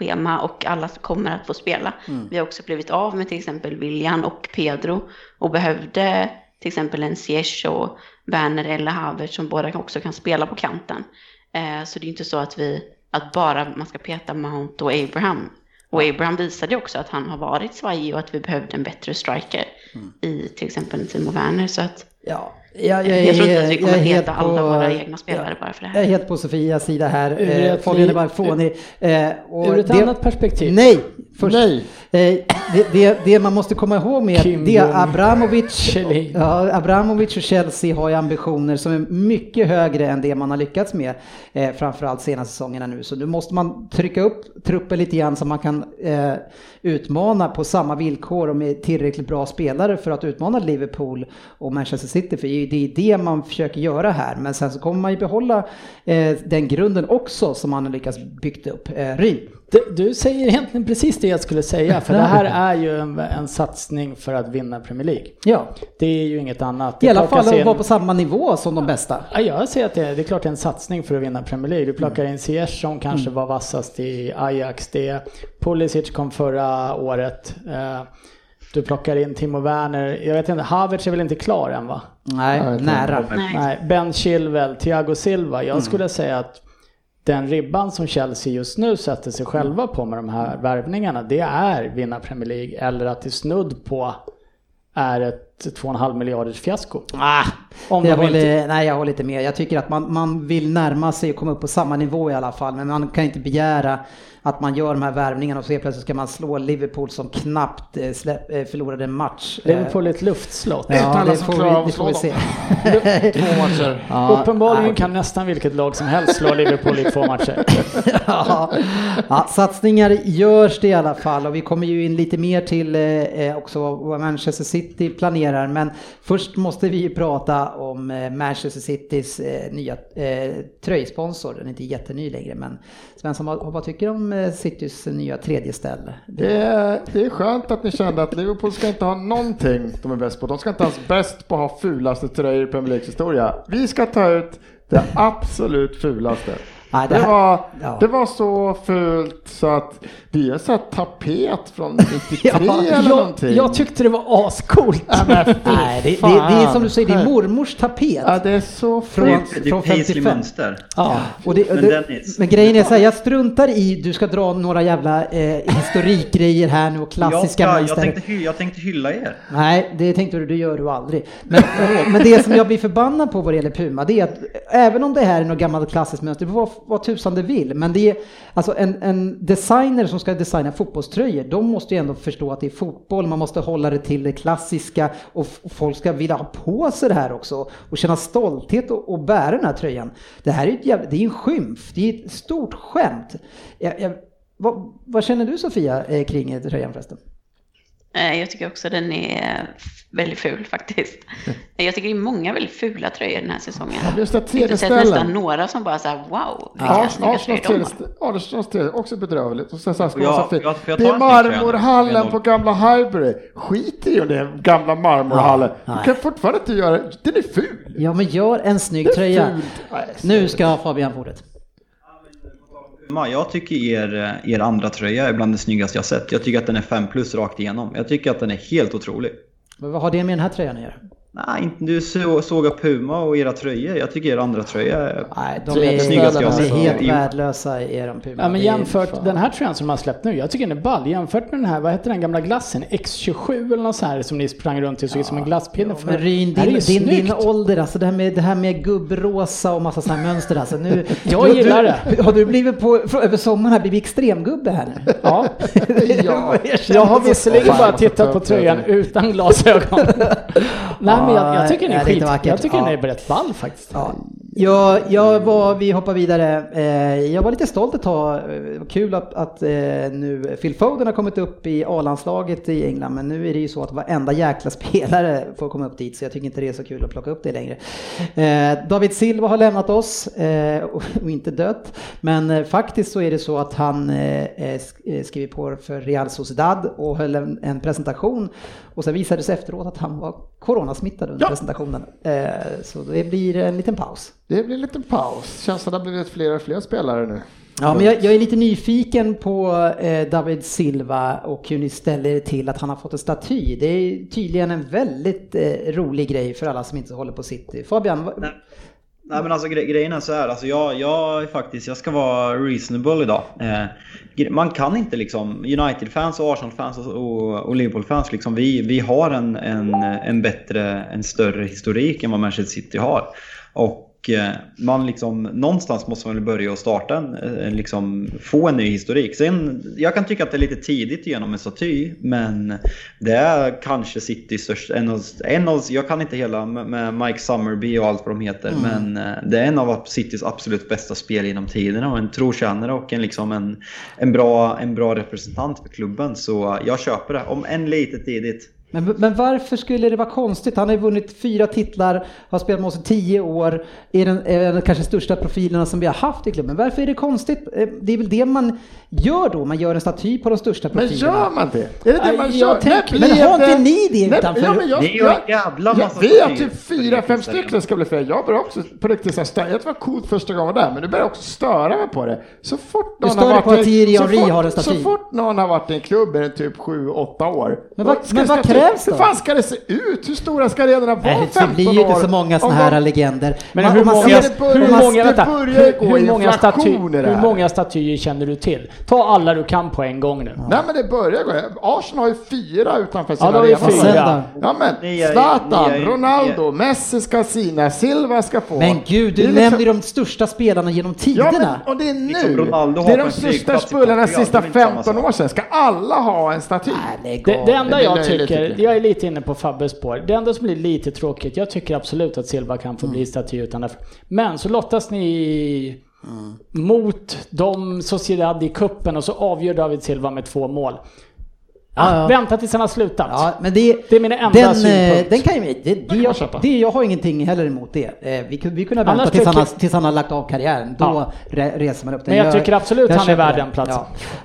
matchschema och alla kommer att få spela. Vi har också blivit av med till exempel William och Pedro och behövde till exempel en Ziyech och Werner eller Havertz som båda också kan spela på kanten. Eh, Så det är inte så att vi, att bara man ska peta Mount och Abraham. Och Abraham visade ju också att han har varit svajig och att vi behövde en bättre striker i till exempel Timo Werner. Så att Ja, jag, jag, jag tror inte att vi kommer är helt peta alla på- våra egna spelare bara för det Jag är här. helt på Sofias sida här. Eh, ett Fabian är bara fånig. Eh, Ur ett det- annat perspektiv. Nej! Först, Nej. Eh, det, det, det man måste komma ihåg med Kim det är Abramovic, ja, Abramovic och Chelsea har ju ambitioner som är mycket högre än det man har lyckats med eh, framförallt senaste säsongerna nu. Så nu måste man trycka upp truppen lite grann så man kan eh, utmana på samma villkor och med tillräckligt bra spelare för att utmana Liverpool och Manchester City. För det är det, är det man försöker göra här. Men sen så kommer man ju behålla eh, den grunden också som man har lyckats byggt upp. Eh, Ryn? Du, säger egentligen precis det jag skulle säga, för det här är ju en, en satsning för att vinna Premier League. Ja. Det är ju inget annat. I Det alla fall att in- vara på samma nivå som de bästa. Ja, jag ser att det, är- det är klart det är en satsning för att vinna Premier League. Du plockar in Ziyech som kanske Mm. var vassast i Ajax. Det, Pulisic kom förra året. Eh, Du plockar in Timo Werner. Jag vet inte, Havertz är väl inte klar än va? Nej, nära. Nej. Nej, Ben Chilwell, Thiago Silva. Mm. Jag skulle säga att den ribban som Chelsea just nu sätter sig själva på med de här värvningarna, det är vinna Premier League eller att det snudd på är ett 2,5 miljarders fiasko. Ah, Om jag håller, nej, jag håller lite med. Jag tycker att man, man vill närma sig och komma upp på samma nivå i alla fall. Men man kan inte begära att man gör de här värvningarna och så plötsligt ska man slå Liverpool som knappt eh, släpp, eh, förlorade en match. Liverpool är ett luftslott. Det är inte Ja, alla det får vi, det får vi se. Två matcher. Ja, Uppenbarligen nej. kan nästan vilket lag som helst slå Liverpool i två matcher. ja, ja, satsningar görs det i alla fall och vi kommer ju in lite mer till eh, eh, också vad Manchester City planerar. Men först måste vi ju prata om eh, Manchester Citys eh, nya eh, tröjsponsor. Den är inte jätteny längre men Svensson, vad, vad tycker du om eh, Citys nya tredje ställe? Det är, det är skönt att ni kände att Liverpool ska inte ha någonting de är bäst på. De ska inte ens bäst på att ha fulaste tröjor i Premier Leagues historia. Vi ska ta ut det absolut fulaste. Nej, det Det här- var, ja. det var så fult så att det är en sån här tapet från 93 eller jag, någonting. jag tyckte det var ascoolt. Ja, men Nej, det, det, det är som du säger, det är mormors tapet. Ja, det är så fult. det är från Paisley 55. mönster. Ja, och det, Men det, men grejen är så här, jag struntar i, du ska dra några jävla eh, historikgrejer här nu och klassiska jag, ska, mönster. jag, tänkte, jag tänkte hylla er. Nej, det tänkte du, det gör du aldrig. Men, men det som jag blir förbannad på vad det gäller Puma, det är att även om det här är något gammalt klassiskt mönster, vad, tusan det vill, men det är alltså en, en designer som ska designa fotbollströjor, de måste ju ändå förstå att det är fotboll, man måste hålla det till det klassiska och folk ska vilja ha på sig det här också och känna stolthet och, och bära den här tröjan. Det här är ju ett jävla, det är en skymf, det är ett stort skämt. Jag, jag, vad, vad känner du Sofia eh, kring eh, tröjan förresten? Eh, Jag tycker också den är väldigt ful faktiskt. Jag tycker det är många väldigt fula tröjor den här säsongen. just det, Jag har inte sett tredje nästan ställen. några som bara såhär wow, vilka Ja, snygga Arsenals tröjor de tredje, har. Arsenals tredje, också bedrövligt. Och sen så här ska Ja, man vara så fin. jag- får jag Det är marmorhallen på gamla Highbury. Skit i om det är gamla marmorhallen. Ja, du kan fortfarande inte göra Den är ful. Ja men gör en snygg Det tröja. Nej, Nu ska Fabian få ordet. Jag tycker er, eh, er andra tröja är bland det snyggaste jag sett. Jag tycker att den är 5 plus rakt igenom. Jag tycker att den är helt otrolig. Men vad har det med den här tröjan att göra? Nej, inte du så, sågar Puma och era tröjor. Jag tycker er andra tröja är... Nej, de är, snyggaste de jag är sett. helt värdelösa i eran Puma. Ja men Det jämfört fan. den här tröjan som har släppt nu, jag tycker den är ball. Jämfört med den här, vad heter den gamla glassen? X27 eller något så här som ni sprang runt i och såg ut som en glasspinne. Ja, men Ryn, Det din, din, din ålder, alltså det här med, det här med gubbrosa och massa sådana här mönster alltså. Nu, Jag du, gillar du, Har du blivit på, för, över sommaren här blivit extremgubbe här nu? Ja, Ja. jag har visserligen bara tittat på det. tröjan utan glasögon. Nej men jag, jag tycker den är är skit. vackert. Jag tycker den Ja. är rätt ball faktiskt. Ja. Jag, jag var, vi hoppar vidare. Eh, jag var lite stolt ett tag. Eh, kul att, att eh, nu Phil Foden har kommit upp i A-landslaget i England. Men nu är det ju så att varenda jäkla spelare får komma upp dit. Så jag tycker inte det är så kul att plocka upp det längre. David Silva har lämnat oss och, inte dött. Men faktiskt så är det så att han sk- skriver på för Real Sociedad och höll en, en presentation. Och sen visade det sig efteråt att han var coronasmittad under Ja. presentationen. Eh, så det blir en liten paus. Det blir en liten paus. Känns som det har blivit fler och fler spelare nu. Ja, men jag, jag är lite nyfiken på eh, David Silva och hur ni ställer er till att han har fått en staty. Det är tydligen en väldigt eh, rolig grej för alla som inte håller på City. Fabian, Nej. Nej men alltså gre grejen är så här, alltså jag, jag faktiskt, jag ska vara reasonable idag. Eh, man kan inte liksom, United-fans och Arsenal-fans och, och Liverpool-fans liksom, vi, vi har en, en, en bättre, en större historik än vad Manchester City har. Och eh, man liksom, någonstans måste man börja och starta en, en liksom, få en ny historik. Sen, jag kan tycka att det är lite tidigt genom en staty, men det är kanske Citys största, en av, en av, jag kan inte hela med, Mike Summerby och allt vad de heter, men eh, det är en av Citys absolut bästa spel genom tiderna och en trotjänare och en, liksom en, en, bra, en bra representant för klubben. Så jag köper det, om än lite tidigt. Men, men varför skulle det vara konstigt? Han har ju vunnit fyra titlar, har spelat med oss i tio år, är den, är den kanske största profilerna som vi har haft i klubben. Varför är det konstigt? Eh, Det är väl det man gör då, man gör en staty på de största Men profilerna. gör man det? Är det det man jag gör? tänker- När Men har inte ni det Nej, utanför? Ja, men jag, gör en jävla massa Vi har statyer typ fyra, fem stycken ska bli fler. Jag börjar också på riktigt så här, störa. Jag tror det var coolt första gången jag där, men nu börjar jag också störa mig på det. Så fort någon har varit att i- så fort- har en staty. Så fort någon har varit i en klubb i typ sju, åtta år. Men vad- men vad staty- krävs då? Hur fan ska det se ut? Hur stora ska arenorna vara? Nej, det 15 blir ju inte så många sådana här de- legender. Men Man- hur man många, hur många, vänta, hur, hur, många staty, hur många statyer känner du till? Ta alla du kan på en gång nu. Nej men det börjar gå. Arsenal har ju fyra utanför Ja, sina de har ju arenor. Sen fyra. då? Ja men Zlatan, Ronaldo, Messi ska sina, Silva ska få. Men gud, du är nämner liksom- ju de största spelarna genom Ja, tiderna. men, och det är nu. Liksom det är de största spelarna sista det är inte samma 15 sak. år sedan. Ska alla ha en staty? Det, enda Det jag tycker, jag. är lite inne på Fabbes spår, det enda som blir lite tråkigt, jag tycker absolut att Silva kan få bli staty utan därför. Men så lottas ni mot de Sociedad i kuppen och så avgör David Silva med två mål. Ja, ja. Vänta tills han har slutat. Ja, men det, Det är min enda den, eh, synpunkt. den kan ju, det, det, jag, köpa. det, jag har ingenting heller emot det. Eh, Vi, kunde- vi kunde vänta tills han, har, tills han har lagt av karriären. Då Ja. re, reser man upp den. Men jag tycker absolut han är värd den platsen.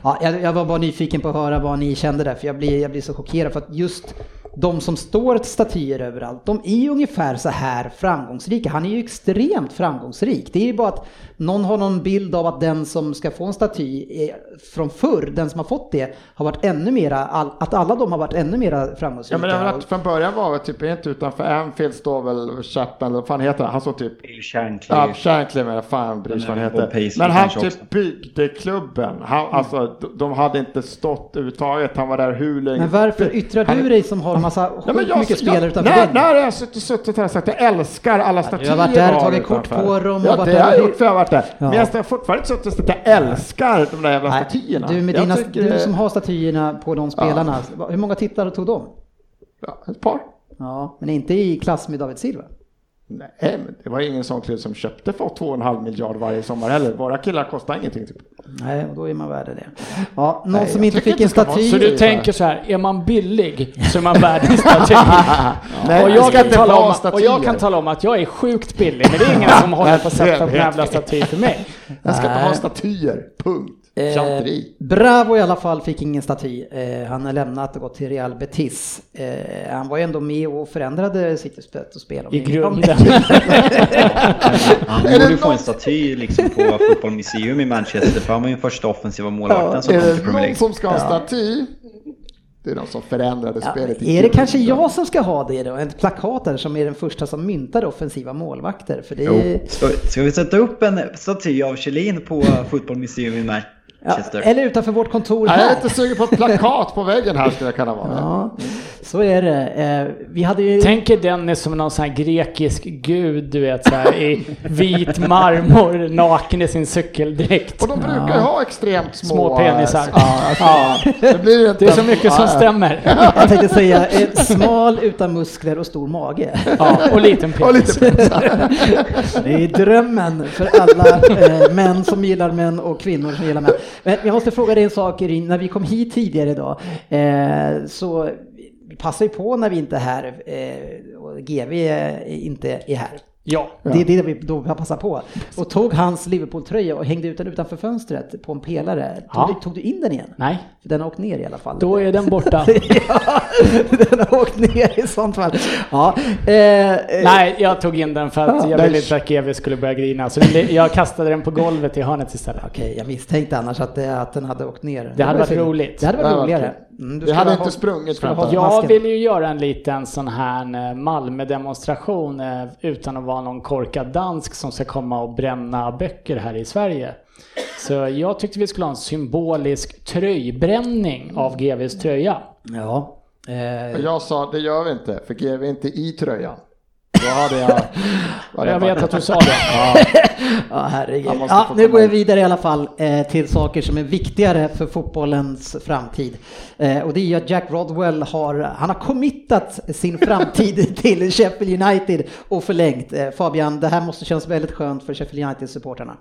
Ja. Ja, jag, jag var bara nyfiken på att höra vad ni kände där, för jag blir, jag blir så chockerad för att just de som står statyer överallt, de är ungefär så här framgångsrika. Han är ju extremt framgångsrik. Det är ju bara att någon har någon bild av att den som ska få en staty är, från förr, den som har fått det, har varit ännu mera, att alla de har varit ännu mera framgångsrika. Ja men det har varit, från början var det typ inte utanför Anfield står väl Chapman, eller vad fan heter han? Han står typ Bill Shankly. Ja, Shankly med fan bryr sig vad han heter. Men han typ också. byggde klubben. Han, alltså, de- de hade inte stått överhuvudtaget. Han var där hur länge. Men varför yttrar Han- du dig som har massa Ja, men jag, mycket spelare jag, utanför när, när har jag suttit, suttit här och sagt att jag älskar alla statyer har varit där och jag tagit kort på dem Ja, det har jag gjort för jag har varit där. Ja. Men jag har fortfarande suttit och sagt att jag älskar de där jävla Nej, statyerna. du, med Jag dina, tycker du som har statyerna på de spelarna, hur många tittare tog de? Ja, ett par. Ja, men inte i klass med David Silva. Nej, men det var ingen sån klubb som köpte för 2,5 miljard varje sommar heller. Våra killar kostar ingenting. Typ. Nej, och då är man värd det. Ja, någon Nej, som inte fick inte en staty. Så du tänker så här, är man billig så är man värd en staty. Nej, och, jag kan tala om, och jag kan tala om att jag är sjukt billig, men det är ingen som håller på att sätta en jävla staty för mig. Jag ska inte ha statyer, punkt. Eh, Bravo i alla fall fick ingen staty. Eh, han har lämnat och gått till Real Betis. Eh, han var ju ändå med och förändrade sitt sätt att spela. I grunden. Han borde få en staty liksom på Football Museum i Manchester för han var ju den första offensiva målvakten som Är kom till det Premier någon League. som ska ha staty Det är de som förändrade Ja, spelet. i är det kanske jag som ska ha det då? En plakat där som är den första som myntade offensiva målvakter. För det är, Ska, ska vi sätta upp en staty av Kjellin på Football Museum i ja, eller utanför vårt kontor Ja, jag är här. lite sugen på ett plakat på väggen här skulle jag kunna vara. Ja, så är det. Eh, Vi hade ju... Tänk er Dennis som någon sån här grekisk gud, du vet så här, i vit marmor, naken i sin cykeldräkt. Och de brukar ju ha extremt små, Små penisar. Ja, alltså, det blir inte Det är så mycket som Ja, ja. stämmer. Jag tänkte säga eh, smal utan muskler och stor mage. Ja, och liten Och penis. lite penisar. Det är drömmen för alla eh, män som gillar män och kvinnor som gillar män. Men jag måste fråga dig en sak Irin, när vi kom hit tidigare idag eh, så vi passar ju på när vi inte är här eh, och GV inte är här. Ja. Det är det vi då passar på. Och tog hans Liverpool-tröja och hängde ut den utanför fönstret på en pelare. Tog, Ja. du, tog du in den igen? Nej, För den har åkt ner i alla fall. då är den borta. ja, den har åkt ner i sånt fall. Ja, eh, eh, Nej, jag tog in den för att Ja, jag ville inte att GV skulle börja grina. Så jag kastade den på golvet i hörnet istället. Okej, jag misstänkte annars att, det, att den hade åkt ner. Det hade varit roligt. Det hade varit Det hade varit roligare. Mm, Det hade ha- inte sprungit ha att- Jag masken. vill ju göra en liten sån här eh, Malmö-demonstration eh, utan att vara någon korkad dansk som ska komma och bränna böcker här i Sverige. Så jag tyckte vi skulle ha en symbolisk tröjbränning av GVs tröja. Ja. Eh, Jag sa, det gör vi inte, för GV är inte i tröjan. Då hade jag... var det Jag vet att du sa det. Ja, Ja, herregud. Ja, nu går jag vidare i alla fall eh, till saker som är viktigare för fotbollens framtid. Eh, och det är ju att Jack Rodwell har, han har committat sin framtid till Sheffield United och förlängt. Eh, Fabian, det här måste kännas väldigt skönt för Sheffield United-supportrarna.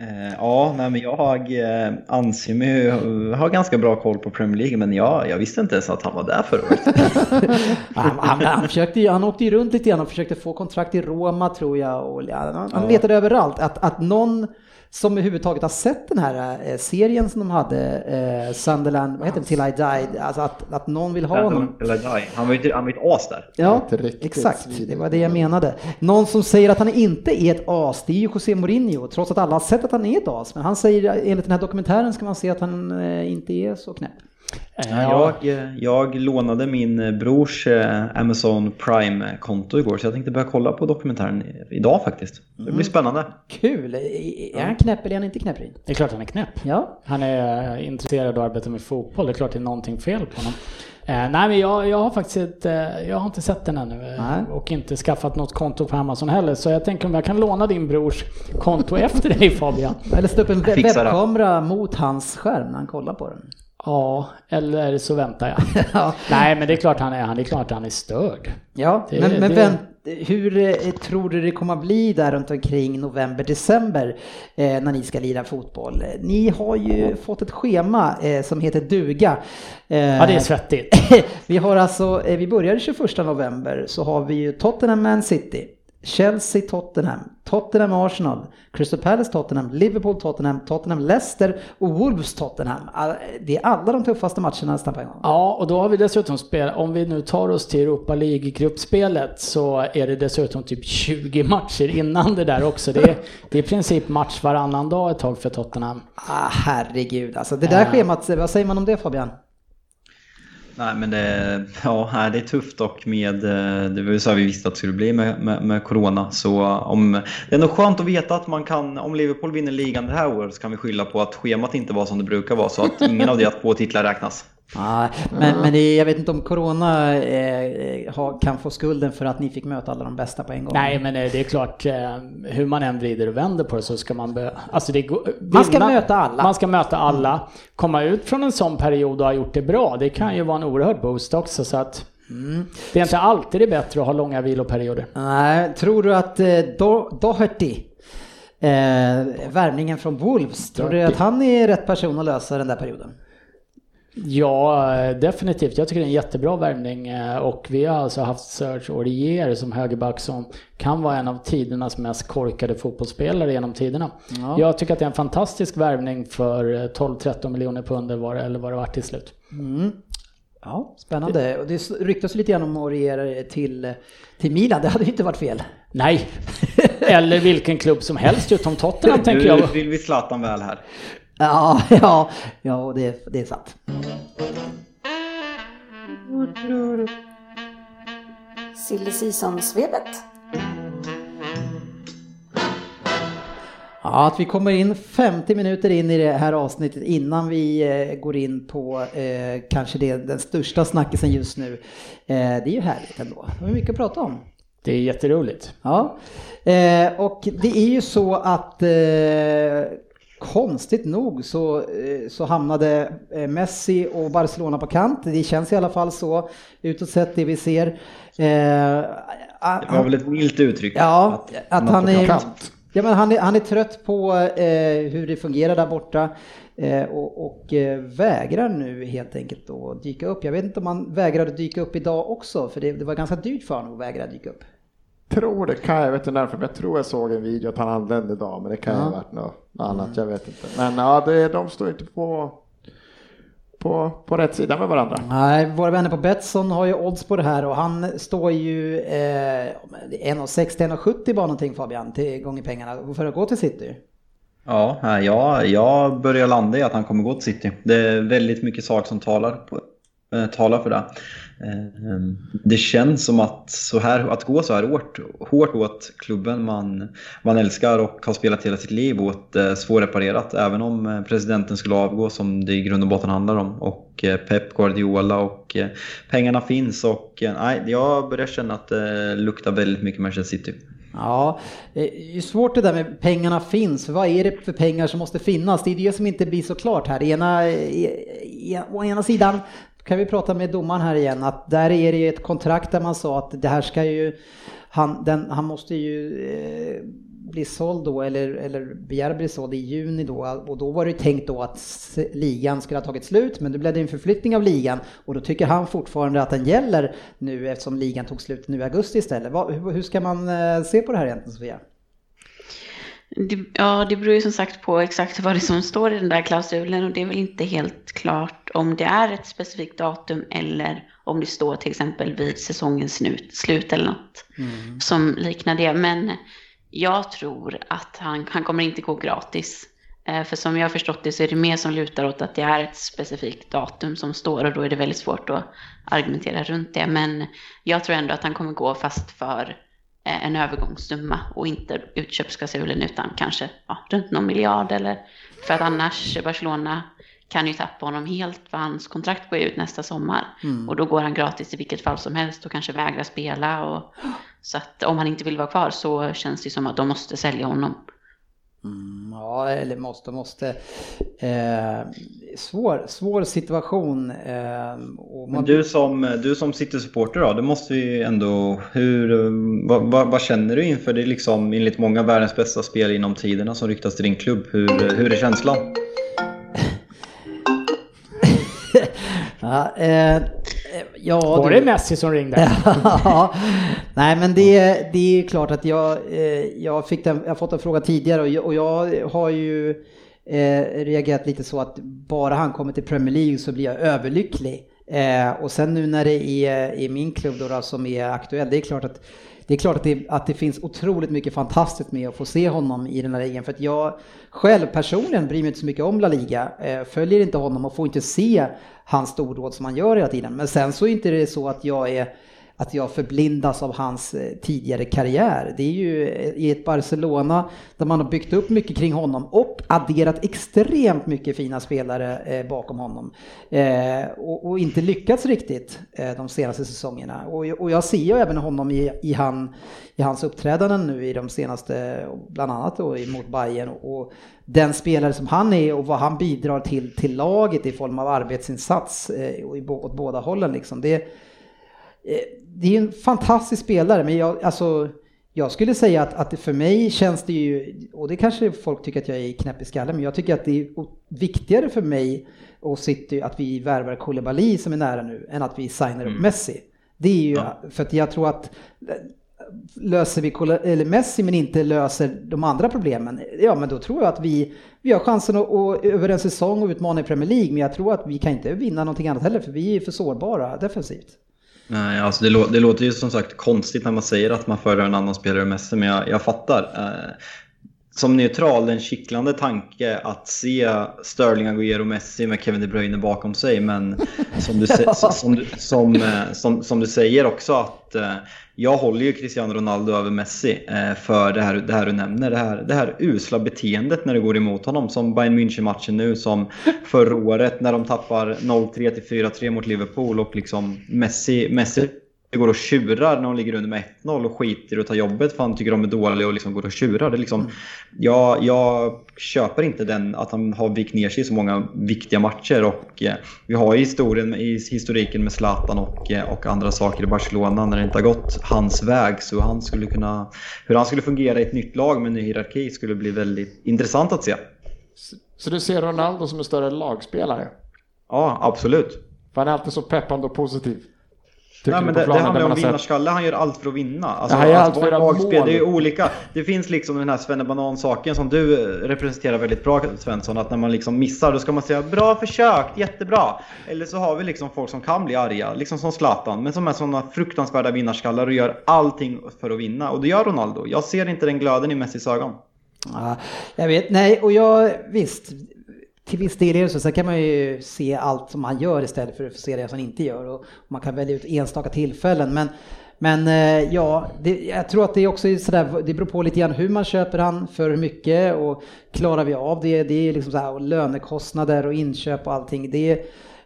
Eh, ja, nej, men jag eh, anser mig ha ganska bra koll på Premier League, men jag, jag visste inte ens att han var där förra året. Han, han, han, försökte, han åkte ju runt lite grann och försökte få kontrakt i Roma tror jag. Och, ja, han, han letade överallt. Att, att någon som överhuvudtaget har sett den här eh, serien som de hade, eh, Sunderland, vad heter det, Till I Died, alltså att, att någon vill ha honom. Eller die. Han var ju han var ju ett as där. Ja, exakt. Det var det jag menade. Någon som säger att han inte är ett as, det är ju José Mourinho, trots att alla har sett att han är ett as. Men han säger, enligt den här dokumentären ska man se att han eh, inte är så knäpp. Ja. Jag, eh, jag lånade min eh, brors eh, Amazon Prime-konto igår, så jag tänkte börja kolla på dokumentären idag faktiskt. Det blir spännande. Kul! Är han knäpp eller är han inte knäpp? Det är klart han är knäpp. Ja. Han är eh, intresserad och arbetar med fotboll. Det är klart det är någonting fel på honom. Eh, nej men jag, jag har faktiskt eh, jag har inte sett den ännu eh, Nej. och inte skaffat något konto på Amazon heller. Så jag tänker om jag kan låna din brors konto efter dig Fabian. Eller sätta upp en webbkamera mot hans skärm när han kollar på den. Ja, eller så väntar jag. Ja, nej men det är klart han är, han är klart han är störd. ja Det- men, men det- vänt, hur eh, tror du det kommer att bli där runt omkring november, december eh, när ni ska lira fotboll? Ni har ju fått ett schema eh, som heter duga. Eh, Ja det är svettigt. vi har alltså, eh, vi börjar 21 november så har vi ju Tottenham Man City, Chelsea Tottenham, Tottenham Arsenal, Crystal Palace Tottenham, Liverpool Tottenham, Tottenham Leicester och Wolves Tottenham. All- Det är alla de tuffaste matcherna nästan på en gång. Ja, och då har vi dessutom spelat, om vi nu tar oss till Europa League-gruppspelet så är det dessutom typ 20 matcher innan det där också. Det är, det är i princip match varannan dag ett tag för Tottenham. Ah, herregud alltså. Det där schemat, vad säger man om det Fabian? Nej men det, ja, det är tufft och med, eh, det var ju så här vi visste att det skulle bli med, med, med Corona. Så eh, om, det är nog skönt att veta att man kan, om Liverpool vinner ligan det här året så kan vi skylla på att schemat inte var som det brukar vara så att ingen av deras två titlar räknas. Ah, men men det, jag vet inte om Corona eh, kan få skulden för att ni fick möta alla de bästa på en gång. Nej, men eh, det är klart, eh, hur man än vrider och vänder på det så ska man... Be- alltså det går, Man ska möta alla. Man ska möta alla. Komma ut från en sån period och ha gjort det bra, det kan ju vara en oerhörd boost också. Så att Mm. det är inte alltid det är bättre att ha långa viloperioder. Nej, tror du att eh, Do- Doherty, eh, värvningen från Wolves, tror du att han är rätt person att lösa den där perioden? Ja, eh, definitivt. Jag tycker det är en jättebra värvning eh, och vi har alltså haft Serge Aurier som högerback som kan vara en av tidernas mest korkade fotbollsspelare genom tiderna. Ja. Jag tycker att det är en fantastisk värvning för eh, 12-13 miljoner pund eller vad- det var till slut. Ja, spännande. Och det ryktas lite grann om Aurier till, till Milan, det hade ju inte varit fel. Nej, eller vilken klubb som helst utom Tottenham tänker Nu jag. vill vi Zlatan väl här. Ja, ja, ja det, det är sant. Silly Season-svepet. Ja, att vi kommer in 50 minuter in i det här avsnittet innan vi eh, går in på eh, kanske det, den största snackisen just nu. Eh, det är ju härligt ändå. Det har mycket att prata om. Det är jätteroligt. Ja, eh, och det är ju så att eh, konstigt nog så, eh, så hamnade eh, Messi och Barcelona på kant. Det känns i alla fall så utåt sett det vi ser. Eh, Det var väl ett milt uttryck. Ja, att, han på är... Ja, men han, är, han är trött på eh, hur det fungerar där borta eh, och, och vägrar nu helt enkelt att dyka upp. Jag vet inte om han vägrade dyka upp idag också, för det, det var ganska dyrt för honom att vägra dyka upp. Tror det kan jag, vet inte därför, men jag tror jag såg en video att han anlände idag, men det kan ju Ja. ha varit något annat, jag vet inte. Men ja, det, de står inte på, på, på rätt sida med varandra. Nej, våra vänner på Betsson har ju odds på det här och han står ju eh, 1,60-1,70 bara någonting Fabian till gånger pengarna för att gå till City. Ja, jag, jag börjar landa i att han kommer gå till City. Det är väldigt mycket saker som talar, på, eh, talar för det. Ehm, det känns som att, så här, att gå så här hårt, hårt åt klubben man, man älskar och har spelat hela sitt liv åt eh, svårreparerat. Även om eh, presidenten skulle avgå som det i grund och botten handlar om. Och eh, Pep Guardiola och pengarna finns. Och nej, jag börjar känna att det luktar väldigt mycket Manchester City. Ja, det är svårt det där med pengarna finns. Vad är det för pengar som måste finnas? Det är det som inte blir så klart här. Ena, i, i, å ena sidan kan vi prata med domaren här igen att där är det ju ett kontrakt där man sa att det här ska ju han, den, han måste ju eh, bli såld då eller, eller begära bli såld i juni då och då var det ju tänkt då att ligan skulle ha tagit slut men nu blev det en förflyttning av ligan och då tycker han fortfarande att den gäller nu eftersom ligan tog slut nu i augusti istället. Hur, ska man eh, se på det här egentligen Sofia? Det, ja, det beror ju som sagt på exakt vad det är som står i den där klausulen och det är väl inte helt klart om det är ett specifikt datum eller om det står till exempel vid säsongens slut, slut eller något som liknar det. Men jag tror att han, han kommer inte gå gratis. Eh, För som jag har förstått det så är det mer som lutar åt att det är ett specifikt datum som står och då är det väldigt svårt att argumentera runt det. Men jag tror ändå att han kommer gå fast för en övergångssumma och inte utköpsklausulen utan kanske ja, runt någon miljard eller för att annars Barcelona kan ju tappa honom helt för hans kontrakt går ut nästa sommar och då går han gratis i vilket fall som helst och kanske vägrar spela och så att om han inte vill vara kvar så känns det som att de måste sälja honom. Mm, ja, eller måste, måste. Eh, svår, svår situation. Eh, och Men man, du som, du som City-supporter då, det måste ju ändå, hur, vad, vad, vad känner du inför det är liksom enligt många världens bästa spel inom tiderna som ryktas till din klubb? Hur, hur är känslan? ja, eh, ja, Var du- det Messi som ringde? Ja, nej men det, det är klart att jag, eh, jag, fick den, jag har fått en fråga tidigare och jag, och jag har ju eh, reagerat lite så att bara han kommer till Premier League så blir jag överlycklig. Eh, och sen nu när det är i min klubb då, då som är aktuell, det är klart att det är klart att det, att det finns otroligt mycket fantastiskt med att få se honom i den här ligan. För att jag själv personligen bryr mig inte så mycket om La Liga. Eh, följer inte honom och får inte se hans stordåd som han gör hela tiden. Men sen så är inte det så att jag är att jag förblindas av hans eh, tidigare karriär. Det är ju eh, i ett Barcelona där man har byggt upp mycket kring honom och adderat extremt mycket fina spelare eh, bakom honom. Och, inte lyckats riktigt de senaste säsongerna. Och, jag ser ju även honom i, han, i hans uppträdanden nu i de senaste, bland annat då mot Bayern och, den spelare som han är och vad han bidrar till, till laget i form av arbetsinsats åt båda hållen liksom. Det, det är en fantastisk spelare, men jag, alltså, jag skulle säga att, att för mig känns det ju, och det kanske folk tycker att jag är knäpp i skallen, men jag tycker att det är viktigare för mig och City att vi värvar Koulibaly som är nära nu, än att vi signar upp Messi. Det är ju, för att jag tror att eh, löser vi eller Messi men inte löser de andra problemen, ja men då tror jag att vi, vi har chansen att, att över en säsong och utmana i Premier League, men jag tror att vi kan inte vinna någonting annat heller, för vi är för sårbara defensivt. Nej, alltså det, lå- det låter ju som sagt konstigt när man säger att man föredrar en annan spelare än Messi, men jag, jag fattar. Eh, som neutral en kittlande tanke att se Sterling, Agüero och Messi med Kevin De Bruyne bakom sig. Men som du, ja. som, du, som, eh, som, som, du säger också att eh, jag håller ju Cristiano Ronaldo över Messi eh, för det här, det här du nämner. Det här, det här usla beteendet när det går emot honom. Som Bayern München-matchen nu, som förra året när de tappar 0-3 till 4-3 mot Liverpool och liksom Messi, Messi går och tjurar när de ligger under med 1-0 och skiter i att ta jobbet för han tycker de är dåliga och liksom går och tjurar. Det är liksom, mm. jag, jag köper inte den att han har vikt ner sig i så många viktiga matcher och eh, vi har historien, i historiken med Zlatan och, eh, och andra saker i Barcelona när det inte har gått hans väg så han skulle kunna, hur han skulle fungera i ett nytt lag med en ny hierarki skulle bli väldigt intressant att se. Så, så du ser Ronaldo som en större lagspelare? Ja, absolut. För han är alltid så peppande och positiv. Nej, men det, det handlar om vinnarskalle, han gör allt för att vinna. Alltså, han gör allt för att lagspel, Det är olika. Det finns liksom den här svennebanan-saken som du representerar väldigt bra Svensson. Att när man liksom missar då ska man säga bra försökt, jättebra. Eller så har vi liksom folk som kan bli arga, liksom som Zlatan. Men som är sådana fruktansvärda vinnarskallar och gör allting för att vinna. Och det gör Ronaldo. Jag ser inte den glöden i Messis ögon. Ja, jag vet, nej och jag visst, till viss del är det så. Sen kan man ju se allt som han gör istället för att se det som han inte gör. Och man kan välja ut enstaka tillfällen. Men, men eh, ja, det, jag tror att det också är sådär, det beror på lite grann hur man köper han, för hur mycket och klarar vi av det? Det är liksom så här, lönekostnader och inköp och allting. Det är,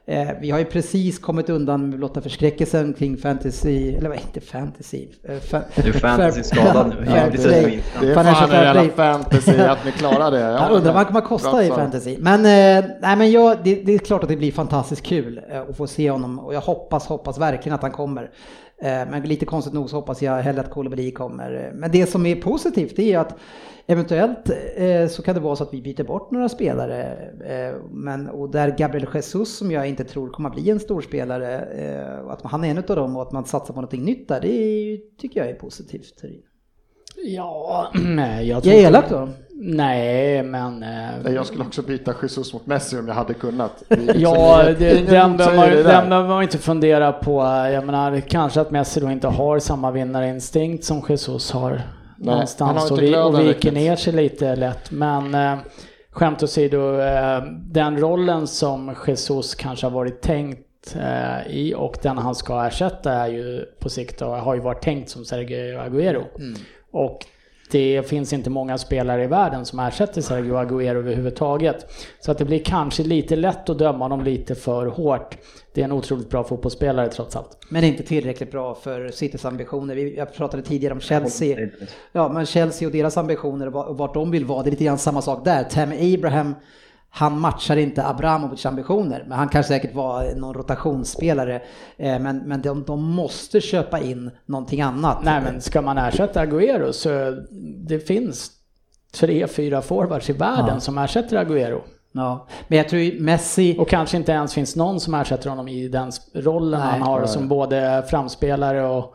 Eh, vi har ju precis kommit undan med blotta förskräckelsen kring fantasy, eller vad inte fantasy? Eh, fa du är fantasy-skadad nu. Ja, det, det, det är fan en jävla fantasy att ni klarar det. Jag undrar vad kommer kosta i fantasy. Men, eh, nej, men jag, det, det, är klart att det blir fantastiskt kul eh, att få se honom och jag hoppas, hoppas verkligen att han kommer. Eh, men lite konstigt nog så hoppas jag hellre att Kolibri kommer. Men det som är positivt det är att Eventuellt eh, så kan det vara så att vi byter bort några spelare. Eh, men, och där Gabriel Jesus som jag inte tror kommer bli en storspelare, att han är en av dem och att man satsar på någonting nytt där, det tycker jag är positivt. Ja, jag tror Jag är elak då? Nej, men... Eh, jag skulle också byta Jesus mot Messi om jag hade kunnat. ja, det, den behöver man inte fundera på. Jag menar, kanske att Messi då inte har samma vinnarinstinkt som Jesus har. Nej, någonstans och, vi, och viker ner sig lite lätt. Men eh, skämt åsido, eh, den rollen som Jesus kanske har varit tänkt eh, i och den han ska ersätta är ju på sikt och har ju varit tänkt som Sergio Agüero. Mm. Och det finns inte många spelare i världen som ersätter Sergio Agüero överhuvudtaget. Så att det blir kanske lite lätt att döma honom lite för hårt. Det är en otroligt bra fotbollsspelare trots allt. Men inte tillräckligt bra för Citys ambitioner. Jag pratade tidigare om Chelsea. Ja, men Chelsea och deras ambitioner och vart de vill vara. Det är lite grann samma sak där. Tammy Abraham han matchar inte Abramovics ambitioner, men han kan säkert vara någon rotationsspelare. Eh, men, men de, de måste köpa in någonting annat. Nej, men ska man ersätta Agüero så det finns tre, fyra forwards i världen ja. som ersätter Agüero. Ja, men jag tror Messi... Och kanske inte ens finns någon som ersätter honom i den rollen Nej, han har som både framspelare och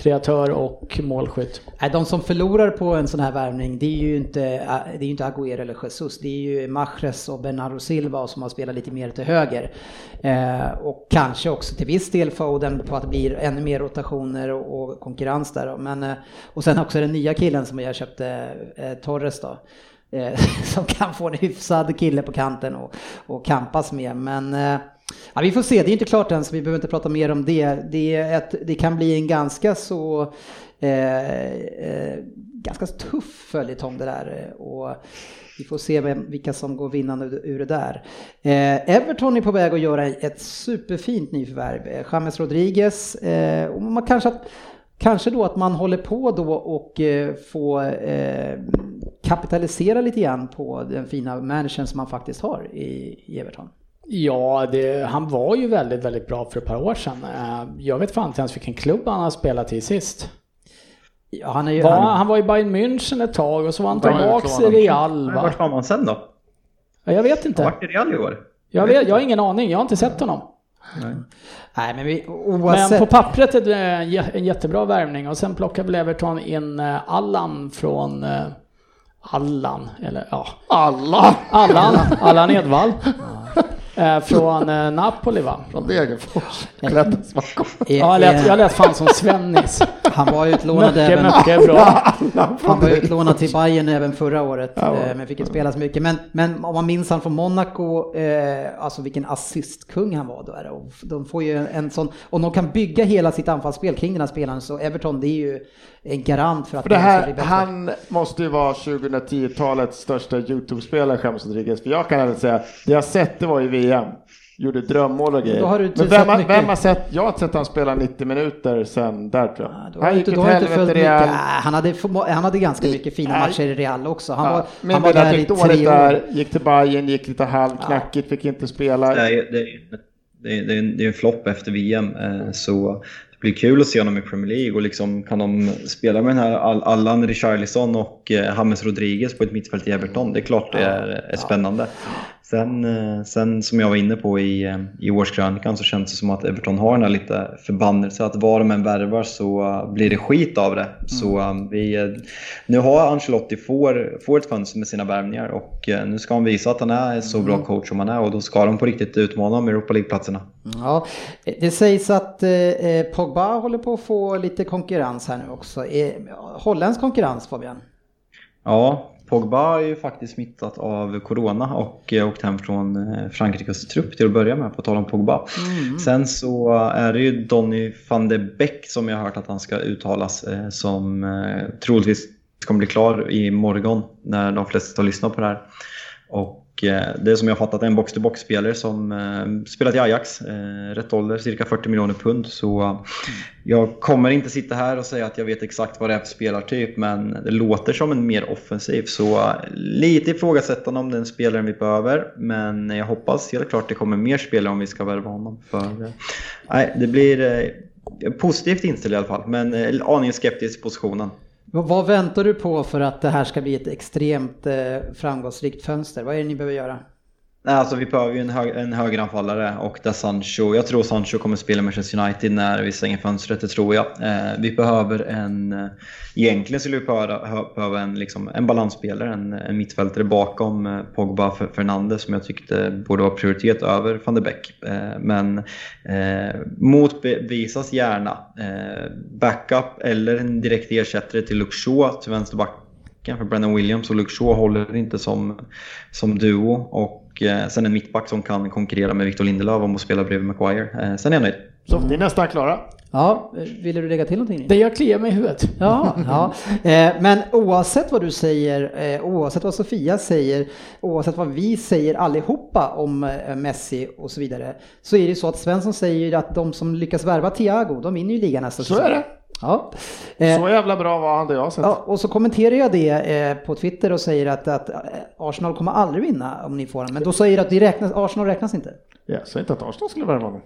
kreatör och målskytt. De som förlorar på en sån här värvning det är ju inte, äh, det är inte Agüero eller Jesus. Det är ju Mahrez och Bernardo Silva som har spelat lite mer till höger. Eh, och kanske också till viss del Foden på att det blir ännu mer rotationer och, och konkurrens där. Men, eh, och sen också den nya killen som jag köpte, eh, Torres då. Eh, som kan få en hyfsad kille på kanten och, och kampas med. Men eh, Ja, vi får se, det är inte klart än så vi behöver inte prata mer om det. Det, ett, det kan bli en ganska så eh, eh, ganska tuff följetong det där. Och vi får se vem, vilka som går vinnande ur det där. Eh, Everton är på väg att göra ett superfint nyförvärv. Eh, James Rodriguez. Eh, och man kanske, kanske då att man håller på då och eh, få eh, kapitalisera lite grann på den fina managern som man faktiskt har i, i Everton. Ja, det, han var ju väldigt, väldigt bra för ett par år sedan. Eh, jag vet fan inte ens vilken klubb han har spelat i sist. Ja, han, är ju, var, han... han var i Bayern München ett tag och så var han tillbaks i Real. Vart var man sen då? Ja, jag vet inte. Vart i Real i år? Jag, vet, jag har ingen aning, jag har inte sett honom. Nej. Nej, men, vi, oavsett... men på pappret är det en jättebra värvning och sen plockar väl Everton in eh, Allan från eh, Allan, eller ja. Allan! Allan, Allan Edvall. Eh, från eh, Napoli va? Från Degerfors. Ja, jag lät, jag lät fan som Svennis. Han var utlånad Mycket, även... mycket bra. Han var utlånad till Bayern även förra året, Ja. eh, men fick inte spela så mycket. Men, men om man minns han från Monaco, eh, alltså vilken assistkung han var då. Och de får ju en sån, om de kan bygga hela sitt anfallsspel kring den här spelaren så Everton det är ju en garant för att För det ska här, bli bättre. han måste ju vara 2010-talets största YouTube-spelare, James Rodriguez. För jag kan även säga, det jag sett det var i VM. Gjorde drömmål och grejer. Då har du inte Men vem, sett har- vem har sett, jag har sett han spela 90 minuter sen där tror Ja, jag. har han gick inte, inte helvete. Real. Nej, han, hade, han hade ganska mycket fina Nej. matcher i Real också. Han Ja, var, han var där det i tre år. där, gick till Bayern, gick lite halvknackigt, fick inte spela. Det är, det är, det är, det är en, det är en flopp efter VM, eh, så det blir kul att se honom i Premier League och liksom kan de spela med den här Al- Allan Richarlison och eh, James Rodriguez på ett mittfält i Everton, det är klart det är, är spännande. Sen, eh, sen som jag var inne på i, eh, i årskrönikan så känns det som att Everton har den här lite förbannelse att vad de än värvar så eh, blir det skit av det. Så eh, vi, nu har Ancelotti får, får ett fönster med sina värvningar och nu ska han visa att han är så bra coach som han är och då ska de på riktigt utmana om Europa League-platserna. Ja, det sägs att eh, Pogba håller på att få lite konkurrens här nu också. Holländsk konkurrens Fabian? Ja, Pogba är ju faktiskt smittat av Corona och eh, åkt hem från eh, Frankrikes trupp till att börja med, på tal om Pogba. Sen så är det ju Donny van de Beek som jag har hört att han ska uttalas eh, som troligtvis kommer bli klar i morgon när de flesta har lyssnat på det här. Och Eh, det är som jag har fattat en box-to-box-spelare som eh, spelat i Ajax, eh, rätt ålder, cirka 40 miljoner pund. Så eh, jag kommer inte sitta här och säga att jag vet exakt vad det är för spelartyp, men det låter som en mer offensiv. Så eh, lite ifrågasättande om den spelaren vi behöver, men jag hoppas helt klart det kommer mer spelare om vi ska värva honom. För, eh, nej, det blir eh, positivt inställd i alla fall, men eh, aningen skeptisk i positionen. Vad- väntar du på för att det här ska bli ett extremt eh, framgångsrikt fönster? Vad är det ni behöver göra? Nej, alltså vi behöver ju en, hög, en högeranfallare och där Sancho, jag tror Sancho kommer spela Manchester United när vi stänger fönstret, det tror jag. Eh, vi behöver en, eh, egentligen skulle vi behöva, behöva en, liksom, en balansspelare, en, en mittfältare bakom eh, Pogba Fernandes som jag tyckte borde vara prioritet över van de Beek. Eh, men eh, motbevisas gärna eh, backup eller en direkt ersättare till Luxor till vänsterbacken för Brennan Williams och Luke Shaw håller inte som, som duo. Och eh, sen en mittback som kan konkurrera med Victor Lindelöf om att spela bredvid Maguire. Eh, sen är jag nöjd. Så ni är nästan klara. Ja, ville du lägga till någonting? Det jag kliar mig i huvudet. Ja, ja. Eh, men oavsett vad du säger, eh, oavsett vad Sofia säger, oavsett vad vi säger allihopa om eh, Messi och så vidare, så är det så att Svensson säger att de som lyckas värva Thiago, de vinner ju ligan nästa Så är det. Ja. Eh, Så jävla bra var han det jag sett. Ja, och så kommenterar jag det eh, på Twitter och säger att, att eh, Arsenal kommer aldrig vinna om ni får den. Men då säger du att räknas, Arsenal räknas inte. Jag sa inte att Arsenal skulle värva honom.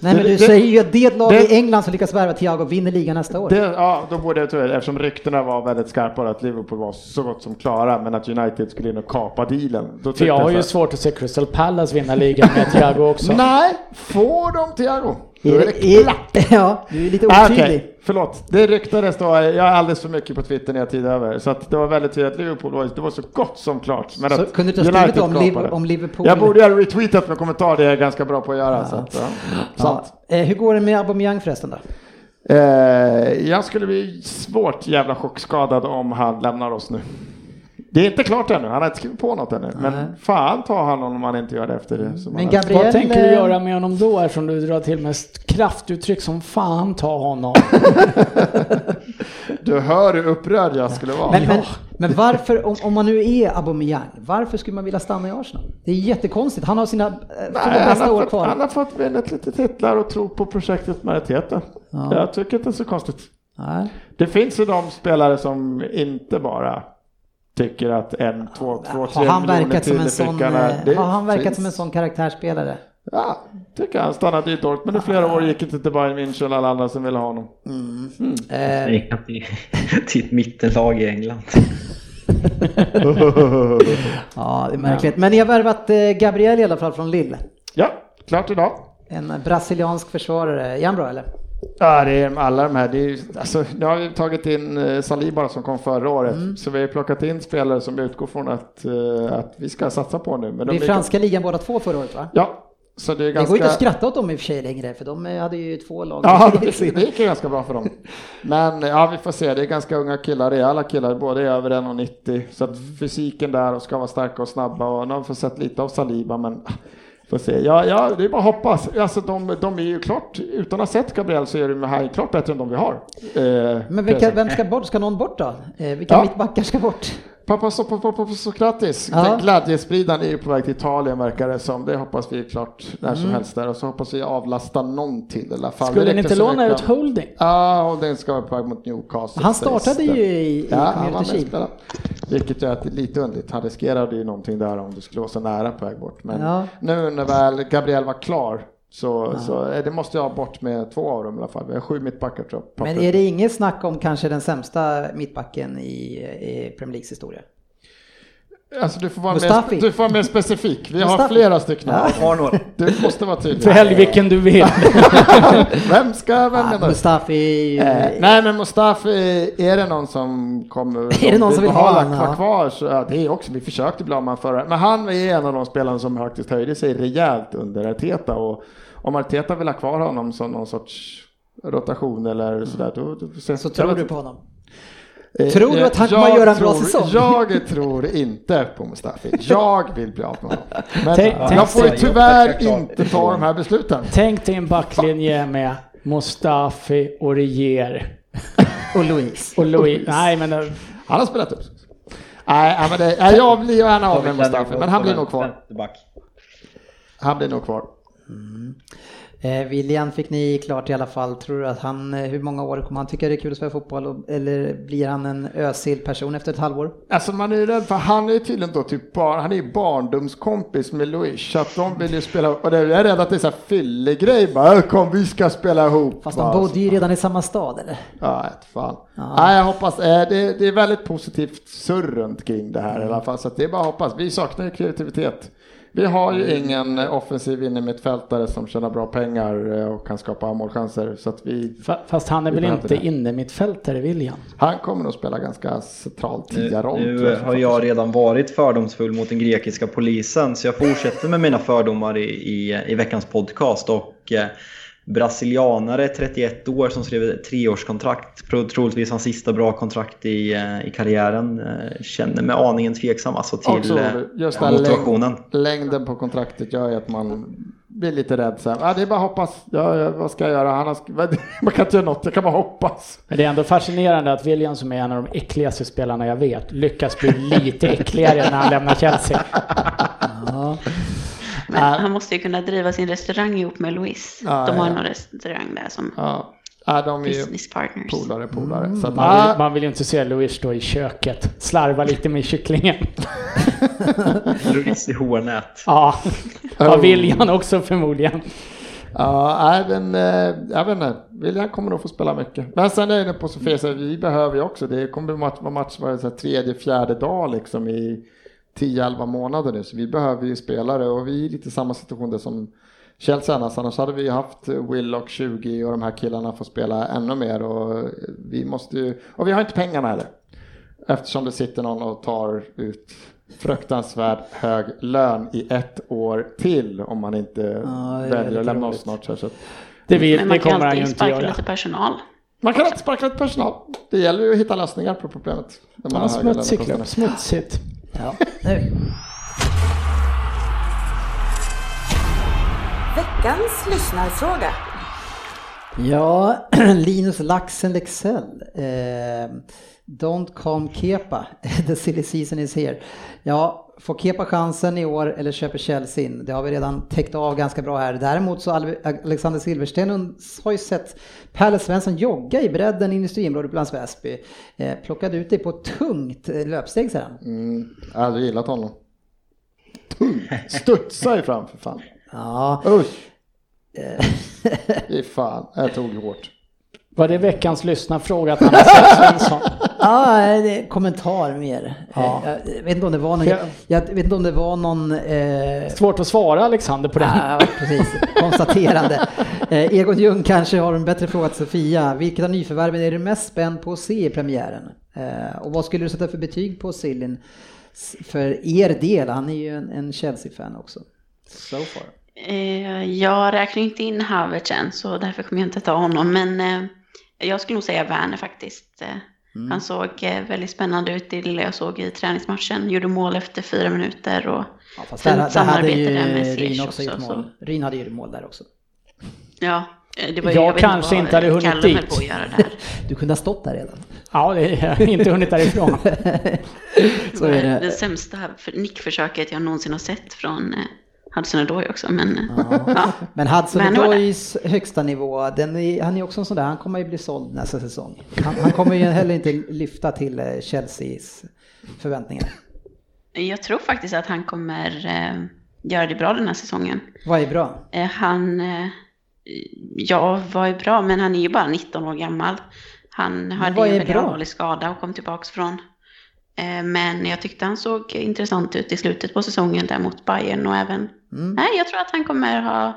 Nej men du det- säger ju att det lag det- i England som lyckas värva Thiago vinner ligan nästa år. Det, ja, då borde jag det, eftersom ryktena var väldigt skarpa att Liverpool var så gott som klara, men att United skulle in och kapa dealen. Då För tyckte jag har ju så svårt att se Crystal Palace vinna ligan med Thiago också. Nej, får de Thiago? Då är det Är- klart. Ja, du är lite Ah, otydlig. Okej, förlåt. Det ryktades då, jag är alldeles för mycket på Twitter när jag tid över, så att det var väldigt tydligt att Liverpool var, det var så gott som klart. Men Så att kunde du inte ha skrivit om. Liv- om Liverpool? Jag borde ha retweetat med kommentar, det är jag ganska bra på att göra. Så att, ja. Sant. Ja. Eh, hur går det med Aubameyang förresten då? Eh, jag skulle bli svårt jävla chockskadad om han lämnar oss nu. Det är inte klart ännu, han har inte skrivit på något ännu. Men Nej. fan ta han om han inte gör det efter det. som Men Gabriel... Vad tänker du eh, göra med honom då eftersom du drar till med kraftuttryck som fan ta honom? Du hör hur upprörd jag skulle vara. Men, men, men varför, om, om man nu är Aubameyang, varför skulle man vilja stanna i Arsenal? Det är jättekonstigt. Han har sina eh, Nej, han, bästa har år fått, kvar. han har fått väldigt lite titlar och tro på projektet majoriteten. Ja. Jag tycker inte det är så konstigt. Nej. Det finns ju de spelare som inte bara tycker att en, två, två, tre Har han miljoner verkat som till en i sån, fickan eh, det har han verkat finns. som en sån karaktärsspelare? Ja, tycker han stannade i Dortmund i flera år, gick inte till Bayern München och alla andra som ville ha honom. Eh, Jag gick till, till ett mittenlag i England. ja, det är märkligt. Men ni har värvat eh, Gabriel i alla fall från Lille. Ja, klart idag. En brasiliansk försvarare. Är han bra eller? Ja, det är alla de här. Det är, alltså, nu har vi tagit in eh, Saliba som kom förra året. Mm. Så vi har plockat in spelare som utgår från att, eh, att vi ska satsa på nu. Men Det är de franska ligan båda två förra året va? Ja, så det är Det ganska... går inte att skratta åt dem i och för sig längre för de eh, hade ju två lag. Ja, precis. Det gick ju ganska bra för dem. Men ja, vi får se. Det är ganska unga killar. Det alla killar, båda är över 1,90. Så att fysiken där och ska vara starka och snabba. Och vi fått sett lite av Saliba, men ah, får se. Ja, ja, det är bara att hoppas. Alltså, de, de är ju klart, utan att ha sett Gabriel så är de här klart bättre än de vi har. Eh, Men vilka, vem ska bort? Ska någon bort då? Eh, vilka Ja. mittbackar ska bort? Papasokratis, Ja. glädjespridaren är ju på väg till Italien verkar det som. Det hoppas vi är klart när Mm. som helst där. Och så hoppas vi avlasta någon till i alla fall. Skulle ni inte låna ut Holding? Ja, och den ska vara på väg mot Newcastle. Han startade ju i, i Ja, han var med. Vilket gör att det är lite underligt. Han riskerade ju någonting där om det skulle vara så nära på väg bort. Men Ja. nu när väl Gabriel var klar så, så eh, det måste jag ha bort med två av dem i alla fall. Vi har sju mittbackar tror jag. Men är det inget snack om kanske den sämsta mittbacken i, i Premier Leagues historia? Alltså du får vara, Mustafi. mer, du får vara mer specifik. Vi har Mustafi. flera stycken. Ja. Har några. Du måste vara tydlig. Välj vilken du vill. Vem ska välja Ah, nu? Mustafi... Eh, nej men Mustafi, är det någon som kommer Är det någon som vill ha han, kvar, ja. kvar så ja, det är också, vi försökte bli av med förra, men han är en av de spelarna som faktiskt höjde sig rejält under Arteta och om Arteta vill ha kvar honom som någon sorts rotation eller sådär då, då, sen, Så tror du på honom? Eh, Tror du eh, att han jag kommer göra en bra tror- säsong? Jag tror inte på Mustafi. Jag vill bli av med honom. Men Tänk- jag tänk får tyvärr inte ta de här besluten. Tänk dig en backlinje med Mustafi och Rier. Och Louise. Och Louis. Nej men eh, Han har spelat upp. Nej, men det, jag blir gärna av med Mustafi, men han blir nog kvar. Han blir nog kvar. Eh, William fick ni klart i alla fall. Tror du att han, eh, hur många år kommer han tycka det är kul att spela fotboll? Och, eller blir han en ösil person efter ett halvår? Alltså man är rädd för han är tydligen då typ barn, han är ju barndomskompis med Louis, så att de vill ju spela, och det, jag är rädd att det är så här fyllegrej bara, "Äh, kom vi ska spela ihop. Fast de bodde ju redan i samma stad eller? Ja, ett fan. Ja. Nej, jag hoppas, eh, det, det är väldigt positivt surr runt kring det här i alla fall, så att det är bara att hoppas. Vi saknar ju kreativitet. Vi har ju ingen offensiv innermittfältare som tjänar bra pengar eh, och kan skapa målchanser, så att vi, fa- fast han är Vi väl inte det. inne mittfältare William? han kommer nog spela ganska central Nu, tia-roll. nu jag, har jag redan varit fördomsfull mot den grekiska polisen så jag fortsätter med mina fördomar i, i, i veckans podcast. Och eh, brasilianare, 31 år, som skrev ett treårskontrakt, tro- troligtvis hans sista bra kontrakt i, eh, i karriären, eh, känner mig aningen tveksam alltså till Också eh, just det här motivationen. längd, längden på kontraktet gör ju att man blir lite rädd. Så här, ja, det är bara hoppas. Ja, vad ska jag göra? Han har, man kan inte göra något, jag kan bara hoppas. Men det är ändå fascinerande att William som är en av de äckligaste spelarna jag vet lyckas bli lite äckligare när han lämnar Chelsea. Ja. Men han måste ju kunna driva sin restaurang ihop med Louise. Ja, De har ja. någon restaurang där som Ja, de är ju business partners. polare, polare. Så att, Man vill, man vill ju inte se Louis stå i köket, slarva lite med kycklingen. Louis i hårnät. Ja, ja Oh. William också förmodligen. ja, men eh, jag vet inte. William kommer nog få spela mycket. Men sen är det på Sofia, så vi behöver ju också, det kommer att match, vara match varje tredje, fjärde dag liksom i 10-11 månader nu. Så vi behöver ju spelare och vi är lite i samma situation där som Chelsea annars. Annars hade vi haft Willock 20 och de här killarna får spela ännu mer och vi måste ju, och vi har inte pengarna heller. Eftersom det sitter någon och tar ut fruktansvärt hög lön i ett år till om man inte det är väljer att lämna oss snart. Så att Det, vill, Men det man kan kommer ju alltid inte sparka lite personal. man kan inte sparka lite personal. Det gäller ju att hitta lösningar på problemet. Ja, har höga smutsig lönekostnader. klubb, smutsigt. Ja. Nu. Veckans lyssnarfråga. Ja, Linus Laxen Lexell. Eh, don't come Kepa. The silly season is here. Ja, får Kepa chansen i år eller köper Chelsea in? Det har vi redan täckt av ganska bra här. Däremot så Al- Alexander Silversten har ju sett Pelle Svensson jogga i bredden i industriområdet bland Väsby. Eh, plockade ut dig på tungt eh, löpsteg säger han. Mm, jag hade gillat honom. Tung. Studsa ju fram för fan. Ja, Usch. Fy fan, jag tog hårt. Var det veckans lyssnarfråga att han har sett Svensson? Ja, det är kommentar mer. Ja. Eh, Jag vet inte om det var någon, Jag- jag vet inte om det var någon eh, Svårt att svara Alexander på det. Ja, precis. Konstaterande. Eh, Egon Ljung kanske har en bättre fråga till Sofia. Vilket av nyförvärven är du mest spänd på att se i premiären? Eh, och vad skulle du sätta för betyg på Sillin för er del? Han är ju en, en Chelsea-fan också. So far. Jag räknar inte in Havertz än, så därför kommer jag inte ta honom. Men jag skulle nog säga Werner faktiskt. Mm. Han såg eh, väldigt spännande ut i det lilla jag såg i träningsmatchen. Gjorde mål efter fyra minuter och Ja, fast Fint där, där samarbete ju där med Ziyech också gjort också, så- Ryn hade ju mål där också. ja, eh, det var Jag vet kanske inte hade hunnit Callum dit. på att göra där. Du kunde ha stått där redan. Ja, det har jag inte hunnit därifrån. Så är Det det. sämsta för- nickförsöket jag någonsin har sett från eh, Hudson Odoi också. Men, Ja. ja. Men Hudson? Odois högsta nivå, den är, han är också en sån där, han kommer ju bli såld nästa säsong. Han, han kommer ju heller inte lyfta till eh, Chelseas förväntningar. Jag tror faktiskt att han kommer eh, göra det bra den här säsongen. Vad är bra? Eh, han, eh, ja, vad är bra, men han är ju bara 19 år gammal. Han hade ju en väldigt allvarlig skada och kom tillbaka från. Eh, men jag tyckte han såg intressant ut i slutet på säsongen där mot Bayern och även, Mm. nej, jag tror att han kommer ha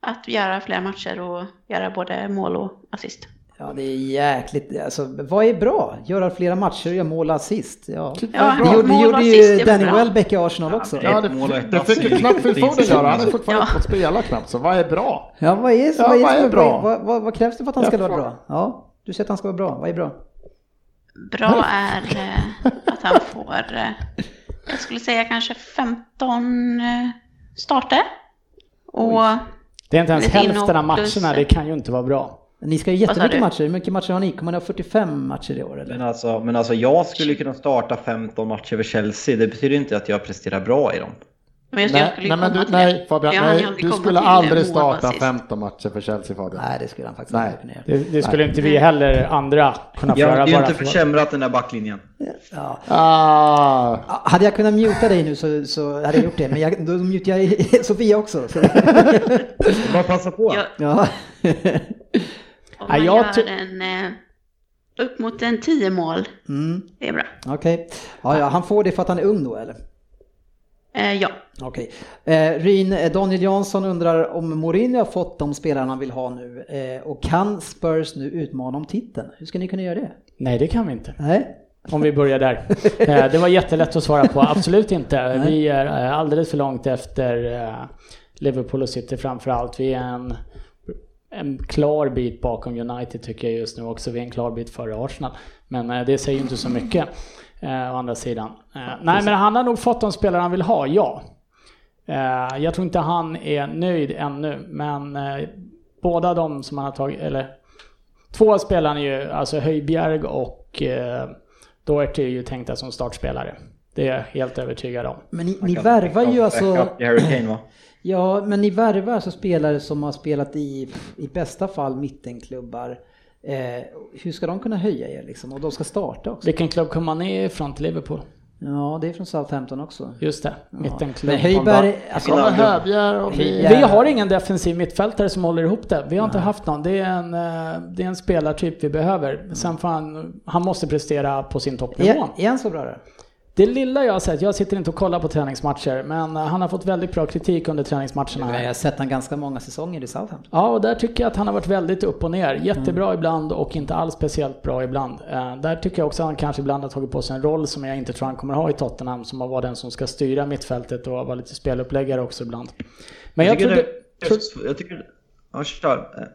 att göra fler matcher och göra både mål och assist. Ja, det är jäkligt, alltså vad är bra? Göra flera matcher och göra mål och assist. Ja. Ja, Det gjorde, det mål och gjorde ju är Danny. Welbeck i Arsenal också. Ja, mål och det, det fick ju knappt Phil Foden göra. Han har fortfarande Ja. fått spela knappt. Så vad är bra? Ja, vad är, Ja, vad är, vad är är bra? bra? Vad, vad, vad krävs det för att han ska vara bra? Ja, du säger att han ska vara bra. Vad är bra? Bra är eh, att han får, eh, jag skulle säga kanske 15 eh, starter. Och Det är inte ens hälften av matcherna, det kan ju inte vara bra. Ni ska ju jättemycket matcher. Hur mycket matcher har ni? Kommer ni ha 45 matcher i år eller? Men alltså, men alltså jag skulle kunna starta 15 matcher för Chelsea. Det betyder inte att jag presterar bra i dem. Men jag, Nej, jag skulle nej, men du, till nej. Fabian, Jag nej, du skulle aldrig starta assist. 15 matcher för Chelsea Fabian. Nej, det skulle han faktiskt Nej. göra. Det, det skulle inte vi heller andra kunna få Jag göra har ju bara inte för... försämrat den där backlinjen. Ja. Ah, Hade jag kunnat muta dig nu så, så hade jag gjort det, men jag, då mutar jag Sofia också. Så. Bara passa på. Ja, Ja. om Nej, man jag gör en, eh, upp mot en 10 mål, Mm, det är bra. Okej. Ja, ja, han får det för att han är ung då eller? Eh, ja, Okej. Eh, Ryn, eh, Daniel Jansson undrar om Mourinho har fått de spelarna han vill ha nu eh, och kan Spurs nu utmana om titeln? Hur ska ni kunna göra det? Nej, det kan vi inte. Nej? Om vi börjar där. Eh, Det var jättelätt att svara på. Absolut inte. Nej. Vi är eh, alldeles för långt efter Liverpool och City framförallt. Vi är en, en klar bit bakom United tycker jag just nu också. Vi är en klar bit före Arsenal. Men det säger ju inte så mycket. Eh, Å andra sidan. Eh, Nej, men han har nog fått de spelare han vill ha, ja. Eh, Jag tror inte han är nöjd ännu, men eh, båda de som han har tagit, eller två spelarna är ju, alltså Höjbjerg och eh, Doherty är ju tänkta som startspelare. Det är jag helt övertygad om. Men ni, ni värvar ju alltså... Ja, men ni värvar alltså spelare som har spelat i, i bästa fall mittenklubbar. Eh, hur ska de kunna höja er liksom? Och de ska starta också. Vilken klubb kommer man i från till Liverpool? Ja, det är från Southampton också. Just det, mittenklubb. Men Höjberg, alltså, och vi... Vi har ingen defensiv mittfältare som håller ihop det. Vi har inte haft någon. Det är en, eh, det är en spelartyp vi behöver. Sen får han, han måste prestera på sin toppnivå. är, är han så bra då? Det lilla jag har sett, jag sitter inte och kollar på träningsmatcher, men eh, han har fått väldigt bra kritik under träningsmatcherna. Jag har sett han ganska många säsonger i Southampton. Ja, och där tycker jag att han har varit väldigt upp och ner. Jättebra ibland och inte alls speciellt bra ibland. Eh, där tycker jag också att han kanske ibland har tagit på sig en roll som jag inte tror han kommer ha i Tottenham, som att vara den som ska styra mittfältet och vara lite speluppläggare också ibland. Men jag, tycker trodde... det, tro- jag tycker... Ja, kör.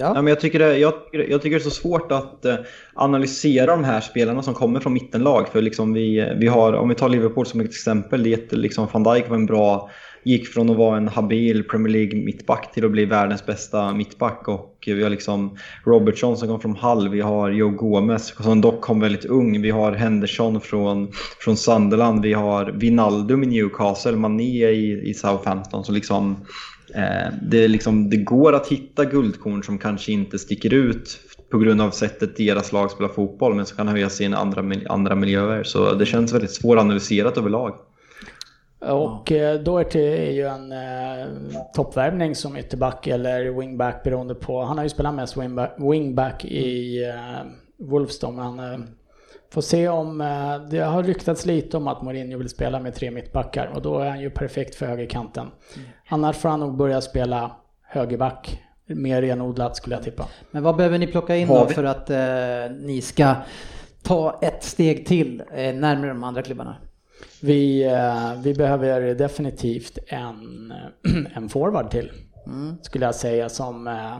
Ja. Ja, men jag, tycker det, jag, jag tycker det är så svårt att eh, analysera de här spelarna som kommer från mittenlag. För liksom vi, vi har, om vi tar Liverpool som ett exempel, det är liksom van Dijk var en bra, gick från att vara en habil Premier League mittback till att bli världens bästa mittback. Och vi har liksom Robertson som kom från Hull, vi har Joe Gomez som dock kom väldigt ung, vi har Henderson från, från Sunderland, vi har Vinaldum i Newcastle, Mané i, i Southampton. Så liksom Eh, det, är liksom, det går att hitta guldkorn som kanske inte sticker ut på grund av sättet deras lag spelar fotboll men som kan höja sig i andra, andra miljöer. Så det känns väldigt svåranalyserat överlag. Och eh, Doherty är ju en eh, toppvärvning som ytterback eller wingback beroende på. Han har ju spelat mest wingback, wingback i eh, Wolves då, men eh, Får se om, eh, det har ryktats lite om att Mourinho vill spela med tre mittbackar och då är han ju perfekt för högerkanten. Annars får han nog börja spela högerback, mer renodlat skulle jag tippa. Men vad behöver ni plocka in då för att eh, ni ska ta ett steg till eh, närmare de andra klubbarna? Vi, eh, vi behöver definitivt en, en forward till, skulle jag säga som eh,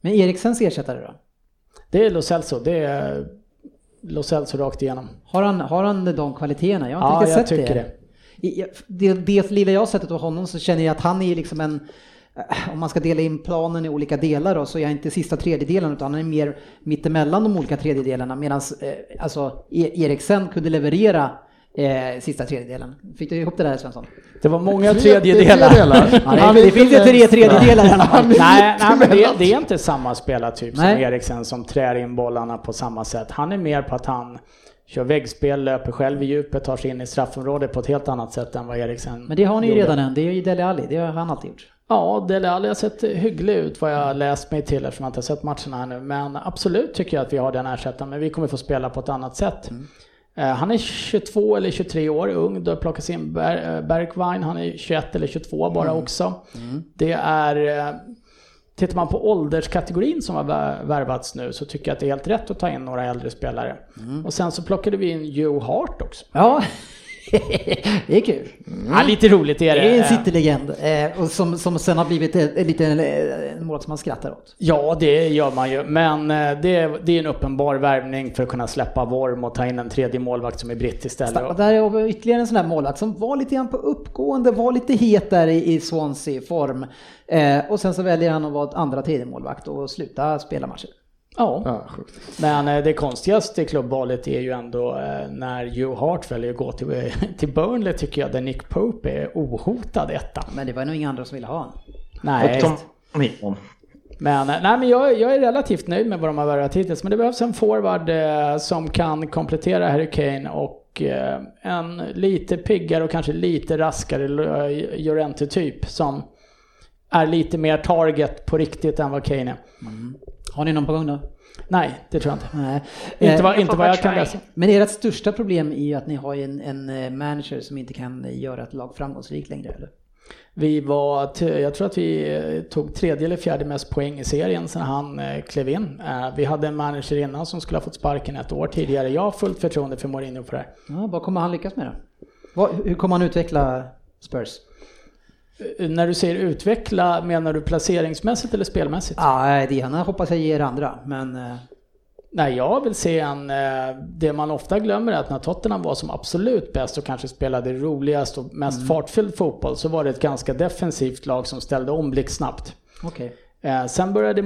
Men Eriksens ersättare då? Det är Lo Celso, det är Lo Celso rakt igenom. Har han, har han de kvaliteterna? Jag har Ja, inte jag riktigt sett tycker det. I- Det, det lilla jag har sett av honom så känner jag att han är liksom en eh, om man ska dela in planen i olika delar då, så är jag inte sista tredjedelen utan han är mer mittemellan de olika tredjedelarna medan eh, alltså, E- Eriksen kunde leverera eh, sista tredjedelen. Fick du ihop det där Svensson? Det var många Tre- tredjedelar. tredjedelar. Ja, det, Han det finns ju tre tredjedelar i alla fall. nej, nej, men det, det är inte samma spelartyp som. Eriksen som trär in bollarna på samma sätt. Han är mer på att han kör väggspel, löper själv i djupet, tar sig in i straffområdet på ett helt annat sätt än vad Eriksen Men det har ni ju gjorde. redan än, det är ju Dele Alli, det har han alltid gjort. Ja, Dele Alli har sett hygglig ut vad jag läst mig till eftersom jag inte har sett matcherna här nu. Men absolut tycker jag att vi har den ersättaren, men vi kommer få spela på ett annat sätt. Eh, Han är 22 eller 23 år, ung. Då plockas in Ber- eh, Bergwijn, han är 21 eller 22 bara också. Det är... eh, Tittar man på ålderskategorin som har vär- värvats nu så tycker jag att det är helt rätt att ta in några äldre spelare. Och sen så plockade vi in Joe Hart också. Ja, det är kul. Ja, lite roligt är Det det. är en citylegend eh, och som, som sen har blivit eh, en mål som man skrattar åt. Ja, det gör man ju. Men eh, det, är- det är en uppenbar värvning för att kunna släppa Worm och ta in en tredje målvakt som är britt istället. Och där vi ytterligare en sån där målvakt som var lite grann på uppgående, var lite het där i, i Swansea-form. Eh, och sen så väljer han att vara andra tredje målvakt och sluta spela matcher. Ja, Ja, sjukt. men eh, det konstigaste i klubbvalet är ju ändå eh, när Joe Hart väljer att gå till, till Burnley tycker jag, där Nick Pope är ohotad etta. Men det var nog inga andra som ville ha honom. Nej. Men, eh, nej, men jag, jag är relativt nöjd med vad de har värvat hittills. Men det behövs en forward eh, som kan komplettera Harry Kane och eh, en lite piggare och kanske lite raskare Lo- Llorente-typ som är lite mer target på riktigt än vad Kane är. Har ni någon på gång då? Nej, det tror jag inte. Nej. Inte Eh, vad, inte vad jag kan try. läsa. Men ert största problem är ju att ni har en, en eh, manager som inte kan göra ett lag framgångsrikt längre, eller? Vi var, jag tror att vi eh, tog tredje eller fjärde mest poäng i serien sen han klev in. Vi hade en manager innan som skulle ha fått sparken ett år tidigare. Jag har fullt förtroende för Mourinho på det här. Ja, vad kommer han lyckas med då? Hur kommer han utveckla Spurs? När du säger utveckla, menar du placeringsmässigt eller spelmässigt? Ja, det ena hoppas jag ger andra, men... eh, Nej, jag vill se en... eh, Det man ofta glömmer är att när Tottenham var som absolut bäst och kanske spelade roligast och mest fartfylld fotboll så var det ett ganska defensivt lag som ställde om blixtsnabbt. Okej. Eh, Sen började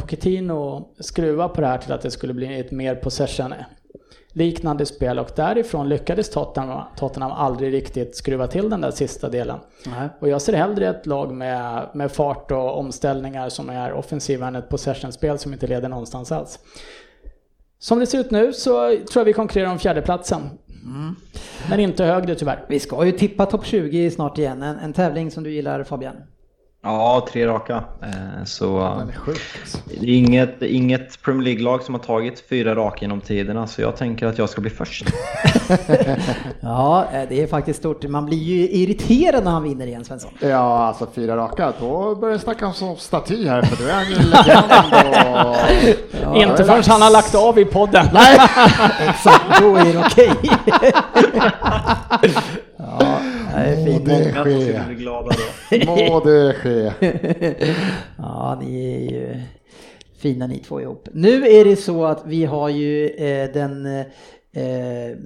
Pochettino skruva på det här till att det skulle bli ett mer possession liknande spel och därifrån lyckades Tottenham, Tottenham aldrig riktigt skruva till den där sista delen. Nej. Och jag ser hellre ett lag med, med fart och omställningar som är offensiva än ett possessionspel som inte leder någonstans alls. Som det ser ut nu så tror jag vi konkurrerar om fjärdeplatsen. Men inte högre tyvärr. Vi ska ju tippa topp 20 snart igen, en, en tävling som du gillar Fabian. Ja, tre raka. Eh, Så är sjuk alltså. det är inget, inget Premier League-lag som har tagit fyra raka genom tiderna, så jag tänker att jag ska bli först. Ja, eh, det är faktiskt stort. Man blir ju irriterad när han vinner igen, Svensson. Ja, alltså fyra raka, då börjar jag snacka om staty här, för då är han ju legend och... inte förrän han har lagt av i podden. Exakt, då är det okej. Fint. Må det ske. bli glada då. Må det ske. Ja, ni är ju fina ni två ihop. Nu är det så att vi har ju eh, den eh,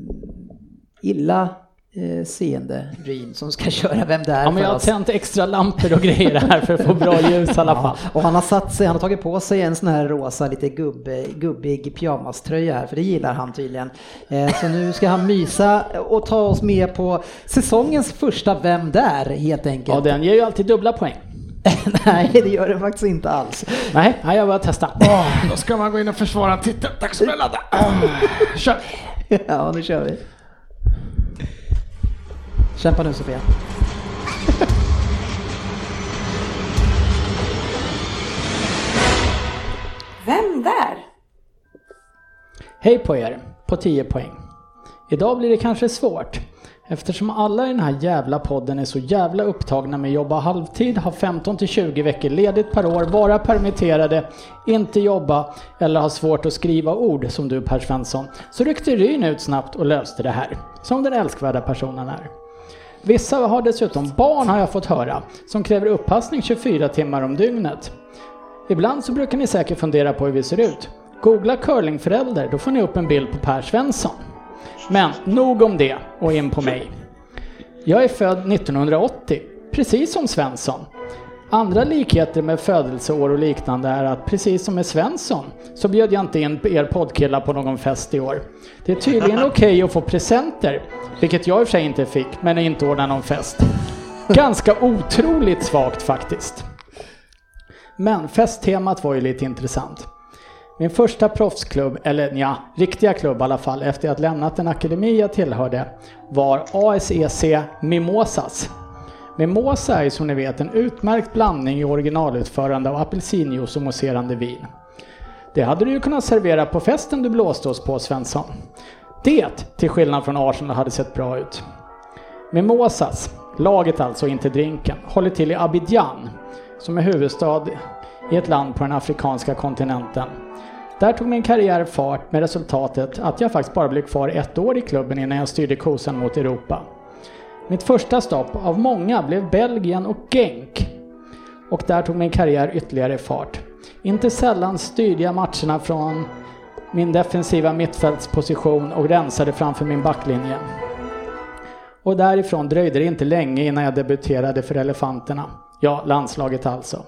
illa eh, seende Dream som ska köra Vem där Ja, men jag har tänt extra lampor och grejer här för att få bra ljus i alla fall. Ja, och han har satt sig, han har tagit på sig en sån här rosa lite gubb, gubbig pyjamaströja här, för det gillar han tydligen. Eh, så nu ska han mysa och ta oss med på säsongens första Vem där helt Ja, enkelt. den ger ju alltid dubbla poäng. Nej, det gör det faktiskt inte alls. Nej, jag bara testa. Då ska man gå in och försvara en titel. Tack så mycket Ladda. Kör! Ja, nu kör vi. Kämpa nu Sofia. Vem där? Hej på er! på 10 poäng. Idag blir det kanske svårt. Eftersom alla i den här jävla podden är så jävla upptagna med att jobba halvtid, ha 15 till 20 veckor ledigt per år, vara permitterade, inte jobba eller ha svårt att skriva ord som du Per Svensson, så ryckte Ryn ut snabbt och löste det här. Som den älskvärda personen är. Vissa har dessutom barn har jag fått höra, som kräver uppassning 24 timmar om dygnet. Ibland så brukar ni säkert fundera på hur vi ser ut. Googla curlingförälder, då får ni upp en bild på Per Svensson. Men nog om det och in på mig. Jag är född 1980, precis som Svensson. Andra likheter med födelseår och liknande är att precis som med Svensson så bjöd jag inte in er poddkillar på någon fest i år. Det är tydligen okej att få presenter, vilket jag i och för sig inte fick, men inte ordna någon fest. Ganska otroligt svagt faktiskt. Men festtemat var ju lite intressant. Min första proffsklubb, eller ja, riktiga klubb i alla fall, efter att lämnat den akademi jag tillhörde, var ASEC Mimosas. Mimosa är som ni vet en utmärkt blandning i originalutförande av apelsinjuice och mousserande vin. Det hade du ju kunnat servera på festen du blåste oss på Svensson. Det, till skillnad från Arsenal, hade sett bra ut. Mimosas, laget alltså, inte drinken, håller till i Abidjan, som är huvudstad i ett land på den afrikanska kontinenten. Där tog min karriär fart med resultatet att jag faktiskt bara blev kvar ett år i klubben innan jag styrde kosan mot Europa. Mitt första stopp av många blev Belgien och Genk. Och där tog min karriär ytterligare fart. Inte sällan styrde jag matcherna från min defensiva mittfältsposition och rensade framför min backlinje. Och därifrån dröjde det inte länge innan jag debuterade för Elefanterna. Ja, landslaget alltså.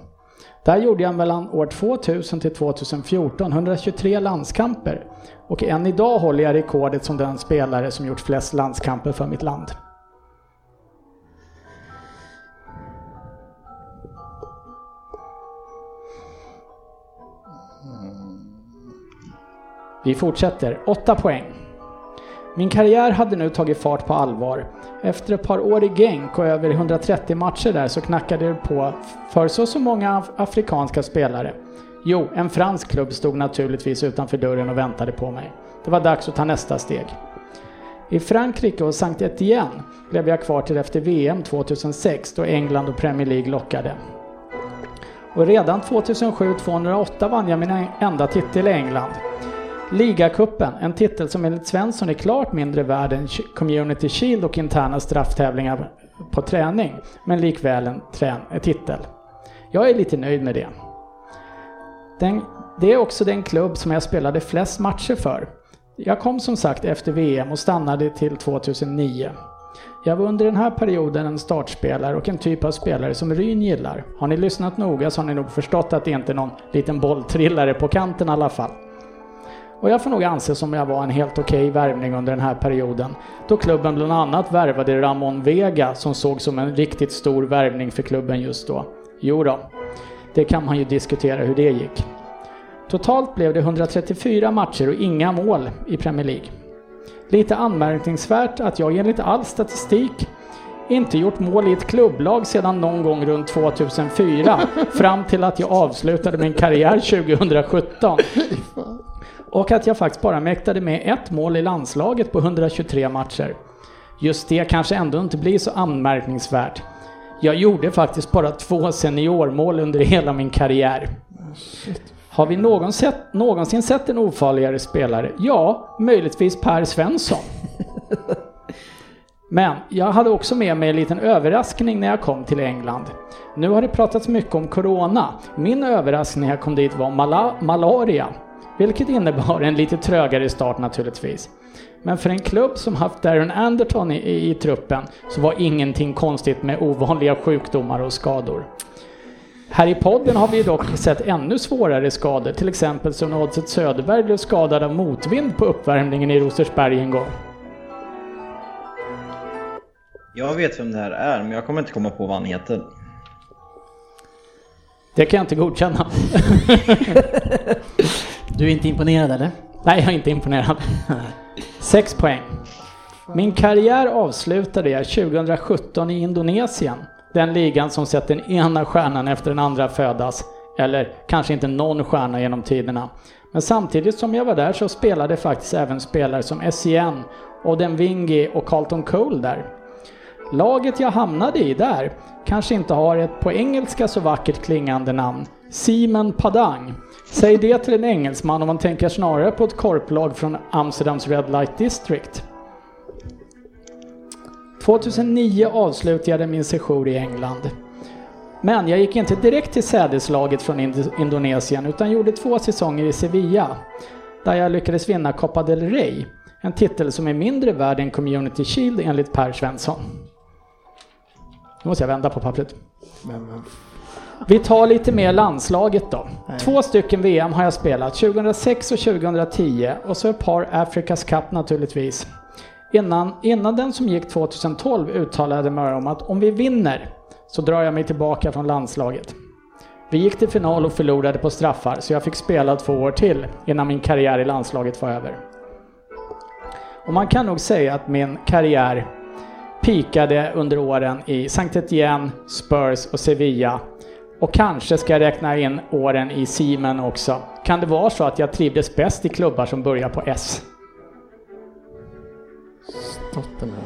Där gjorde jag mellan år 2000 till 2014 123 landskamper och än idag håller jag rekordet som den spelare som gjort flest landskamper för mitt land. Vi fortsätter. 8 poäng. Min karriär hade nu tagit fart på allvar. Efter ett par år i Genk och över 130 matcher där så knackade det på för så så många af- afrikanska spelare. Jo, en fransk klubb stod naturligtvis utanför dörren och väntade på mig. Det var dags att ta nästa steg. I Frankrike och Saint Etienne blev jag kvar till efter VM 2006 då England och Premier League lockade. Och redan 2007-2008 vann jag min enda titel i England. Ligacupen, en titel som enligt Svensson är klart mindre värd än Community Shield och interna strafftävlingar på träning, men likväl en trän- en titel. Jag är lite nöjd med det. Den, det är också den klubb som jag spelade flest matcher för. Jag kom som sagt efter VM och stannade till 2009. Jag var under den här perioden en startspelare och en typ av spelare som Ryn gillar. Har ni lyssnat noga så har ni nog förstått att det inte är någon liten bolltrillare på kanten i alla fall. Och jag får nog anse som jag var en helt okej värvning under den här perioden. Då klubben bland annat värvade Ramon Vega som såg som en riktigt stor värvning för klubben just då. Jo då, det kan man ju diskutera hur det gick. Totalt blev det 134 matcher och inga mål i Premier League. Lite anmärkningsvärt att jag enligt all statistik inte gjort mål i ett klubblag sedan någon gång runt 2004 fram till att jag avslutade min karriär 2017. Och att jag faktiskt bara mäktade med ett mål i landslaget på 123 matcher. Just det kanske ändå inte blir så anmärkningsvärt. Jag gjorde faktiskt bara två seniormål under hela min karriär. Har vi någon sett, någonsin sett en ofarligare spelare? Ja, möjligtvis Per Svensson. Men jag hade också med mig en liten överraskning när jag kom till England. Nu har det pratats mycket om Corona. Min överraskning när jag kom dit var mala malaria. Vilket innebar en lite trögare start naturligtvis. Men för en klubb som haft Darren Anderton i, i, i truppen så var ingenting konstigt med ovanliga sjukdomar och skador. Här i podden har vi dock sett ännu svårare skador, till exempel som när Oddset Söderberg blev skadad av motvind på uppvärmningen i Rosersberg en gång. Jag vet vem det här är, men jag kommer inte komma på vad han heter. Det kan jag inte godkänna. Du är inte imponerad eller? Nej, jag är inte imponerad. Sex poäng. Min karriär avslutade jag 2017 i Indonesien. Den ligan som sett den ena stjärnan efter den andra födas. Eller kanske inte någon stjärna genom tiderna. Men samtidigt som jag var där så spelade faktiskt även spelare som SCN, Oden Wingi och Carlton Cole där. Laget jag hamnade i där kanske inte har ett på engelska så vackert klingande namn. Simon Padang. Säg det till en engelsman om man tänker snarare på ett korplag från Amsterdams Red Light District. 2009 avslutade jag min sejour i England. Men jag gick inte direkt till sädeslaget från Ind- Indonesien utan gjorde två säsonger i Sevilla. Där jag lyckades vinna Copa del Rey. En titel som är mindre värd än Community Shield enligt Per Svensson. Nu måste jag vända på pappret. Men, men, vi tar lite mer landslaget då. Två stycken VM har jag spelat, 2006 och 2010 och så ett par Afrikas Cup naturligtvis. Innan, innan den som gick 2012 uttalade jag mig om att om vi vinner så drar jag mig tillbaka från landslaget. Vi gick till final och förlorade på straffar så jag fick spela två år till innan min karriär i landslaget var över. Och man kan nog säga att min karriär pikade under åren i Saint Etienne, Spurs och Sevilla. Och kanske ska jag räkna in åren i Siemen också. Kan det vara så att jag trivdes bäst i klubbar som börjar på S? Tottenham.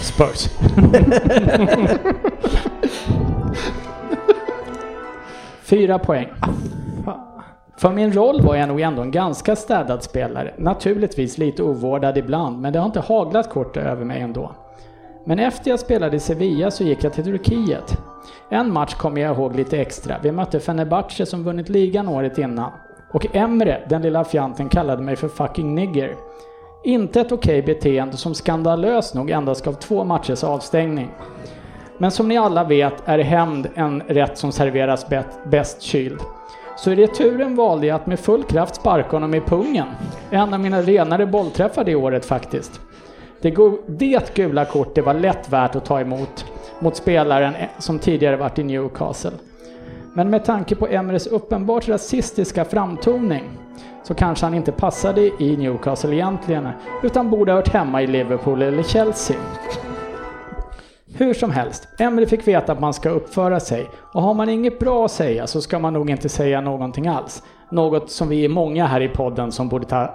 Spurs. Fyra poäng. För min roll var jag nog ändå en ganska städad spelare. Naturligtvis lite ovårdad ibland, men det har inte haglat kort över mig ändå. Men efter jag spelade i Sevilla så gick jag till Turkiet. En match kommer jag ihåg lite extra. Vi mötte Fenerbahce som vunnit ligan året innan. Och Emre, den lilla fjanten, kallade mig för fucking nigger. Inte ett okej beteende som skandalöst nog endast gav två matchers avstängning. Men som ni alla vet är hämnd en rätt som serveras bäst kyld. Så i returen valde jag att med full kraft sparka honom i pungen. En av mina renare bollträffar det året faktiskt. Det, go- det gula kortet var lätt värt att ta emot mot spelaren som tidigare varit i Newcastle. Men med tanke på Emres uppenbart rasistiska framtoning så kanske han inte passade i Newcastle egentligen, utan borde ha hört hemma i Liverpool eller Chelsea. Hur som helst, Emre fick veta att man ska uppföra sig och har man inget bra att säga så ska man nog inte säga någonting alls. Något som vi är många här i podden som borde ta,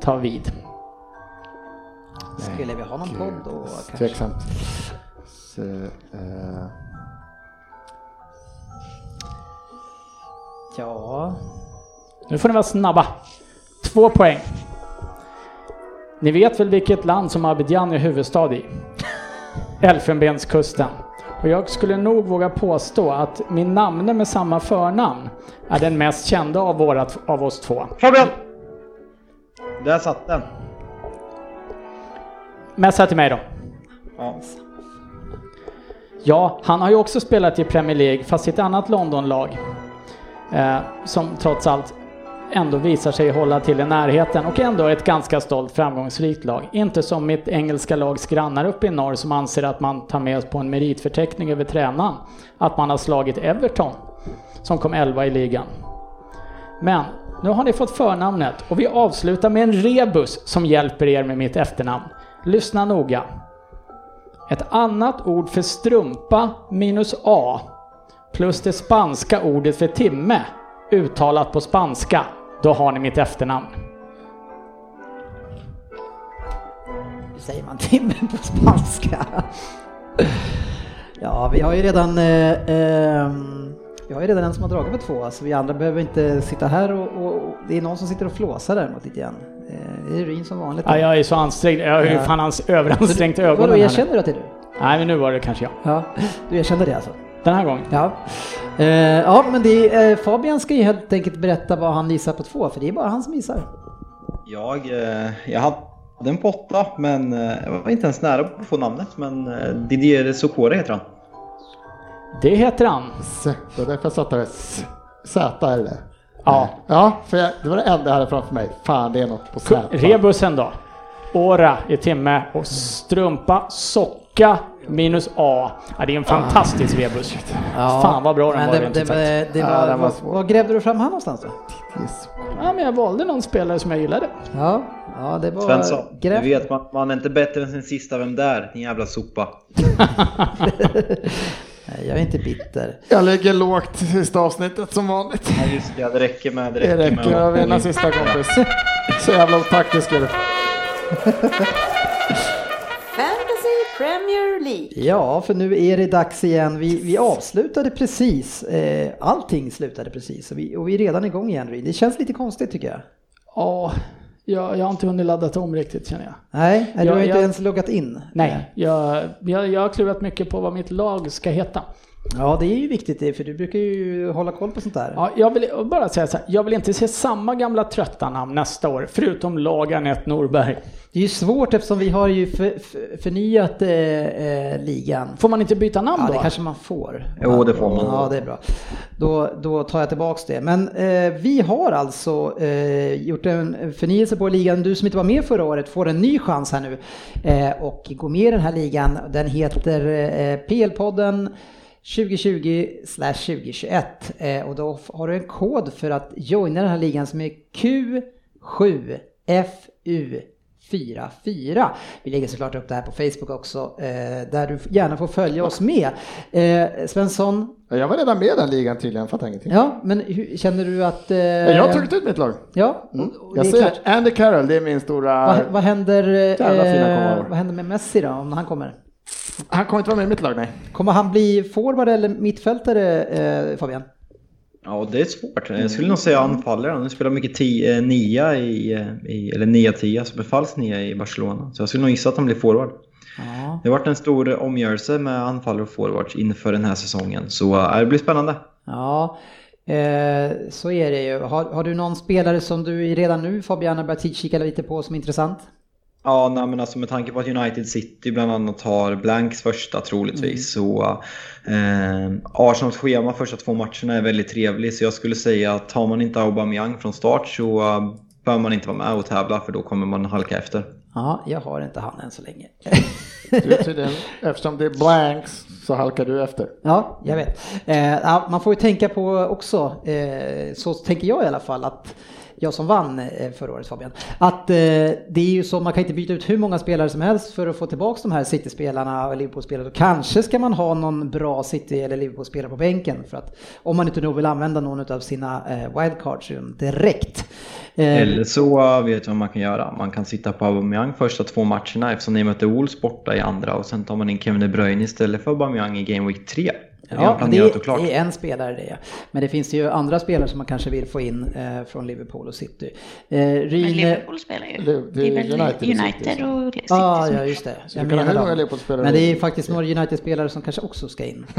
ta vid. Skulle vi ha någon podd då? Tveksamt. Så, eh, Ja, Nu får ni vara snabba. Två poäng. Ni vet väl vilket land som Abidjan är huvudstad i? Elfenbenskusten. Och jag skulle nog våga påstå att min namne med samma förnamn är den mest kända av, vårat, av oss två. Fabian! Där satt den. Messa till mig då. Ja. Ja, han har ju också spelat i Premier League, fast i ett annat Londonlag. Eh, som trots allt ändå visar sig hålla till i närheten och ändå är ett ganska stolt framgångsrikt lag. Inte som mitt engelska lags grannar uppe i norr som anser att man tar med på en meritförteckning över tränaren. Att man har slagit Everton, som kom 11 i ligan. Men nu har ni fått förnamnet och vi avslutar med en rebus som hjälper er med mitt efternamn. Lyssna noga. Ett annat ord för strumpa minus A plus det spanska ordet för timme uttalat på spanska. Då har ni mitt efternamn. hur säger man timme på spanska? Ja, vi har ju redan eh, eh, vi har ju redan en som har dragit med två, så vi andra behöver inte sitta här och, och, och det är någon som sitter och flåsar däremot lite grann. Eh, det är Ryn som vanligt. Ja, jag är så ansträngd. Jag har ju fan hans överansträngt ögonen Vadå, erkänner du att det är du? Nej, men nu var det kanske jag. Ja, du erkände det alltså? Den här gången. Ja. Eh, ja, men det är, eh, Fabian ska ju helt enkelt berätta vad han gissar på två, för det är bara han som gissar. Jag, eh, jag hade en på åtta, men eh, jag var inte ens nära på att få namnet. Men eh, Didier Sokore heter han. Det heter han. S, det var därför jag satte det. S, Z är det. Ja. Ja, för jag, det var det enda jag hade framför mig. Fan, det är något på Z. Rebusen då. Åra i timme och strumpa, socka minus A. Ja, det är en fantastisk rebus. Fan vad bra den men var det, rent det, ut sagt. det, det Ja, var, den var vad, svår. vad grävde du fram han någonstans då? Yes. Ja, men jag valde någon spelare som jag gillade. Ja, ja det var Svensson, du grävt. vet man, man är inte bättre än sin sista Vem där? Din jävla sopa. Nej, Jag är inte bitter. Jag lägger lågt i sista avsnittet som vanligt. Ja, just det, det räcker med. Det Det räcker, räcker med att vinna sista kompis. Så jävla otaktisk är du. Fantasy Premier League. Ja, för nu är det dags igen. Vi, vi avslutade precis. Eh, allting slutade precis och vi, och vi är redan igång igen. Det känns lite konstigt tycker jag. Ja, jag, jag har inte hunnit laddat om riktigt känner jag. Nej, du har inte jag- ens loggat in. Nej, jag, jag, jag har klurat mycket på vad mitt lag ska heta. Ja, det är ju viktigt det, för du brukar ju hålla koll på sånt där. Ja, jag vill bara säga så här, jag vill inte se samma gamla trötta namn nästa år, förutom Lagan 1 Norberg. Det är ju svårt eftersom vi har ju för, för, förnyat eh, eh, ligan. Får man inte byta namn Ja, då? det kanske man får. Jo, det får man. Ja, det är bra. Då, då tar jag tillbaks det. Men eh, vi har alltså eh, gjort en förnyelse på ligan. Du som inte var med förra året får en ny chans här nu eh, och gå med i den här ligan. Den heter eh, PL-podden 2020 2021 eh, och då har du en kod för att joina den här ligan som är Q7FU44. Vi lägger såklart upp det här på Facebook också eh, där du gärna får följa oss med. Eh, Svensson, Jag var redan med i den ligan tydligen, fattar ingenting. ja men hur, känner du att... Eh, Jag har tagit ut mitt lag. Ja, det Jag säger klart. Andy Carroll, det är min stora... Vad, vad, händer, eh, vad händer med Messi då om han kommer? Han kommer inte vara med i mitt lag, nej. Kommer han bli forward eller mittfältare eh, Fabian? Ja, det är svårt. Jag skulle nog säga anfallare. Han spelar mycket tio, eh, nia i, eh, i, eller nia tia, som är falsk nia i Barcelona. Så jag skulle nog gissa att han blir forward. Ja. Det har varit en stor omgörelse med anfallare och forwards inför den här säsongen. Så äh, det blir spännande. Ja, eh, så är det ju. Har, har du någon spelare som du redan nu Fabian har börjat kika lite på som är intressant? Ja, nej, men alltså med tanke på att United City bland annat har Blanks första troligtvis så eh, Arsenals schema första två matcherna är väldigt trevlig så jag skulle säga att har man inte Aubameyang från start så eh, bör man inte vara med och tävla för då kommer man halka efter. Ja, jag har inte han än så länge. Du, tydligen, eftersom det är blanks så halkar du efter. Ja, jag vet. Eh, man får ju tänka på också, eh, så tänker jag i alla fall, att jag som vann eh, förra året Fabian, att eh, det är ju så, man kan inte byta ut hur många spelare som helst för att få tillbaka de här City-spelarna och Liverpool-spelarna. Kanske ska man ha någon bra City eller Liverpool-spelare på bänken för att om man inte nog vill använda någon av sina eh, wildcards direkt. Eh, eller så vet jag vad man kan göra. Man kan sitta på Aubameyang första två matcherna eftersom ni möter Wolves borta i andra och sen tar man in Kevin De Bruyne istället för Aubameyang i Game Week 3. Är Ja, men det, och klart. det är en spelare det. Men det finns ju andra spelare som man kanske vill få in eh, från Liverpool och City. Eh, Men Ryn, Liverpool spelar ju. Det- det är väl United och United, och City. Ja, som- ja, just det. Så Jag menar hur många. Liverpool-spelare Men det är faktiskt några United-spelare som kanske också ska in.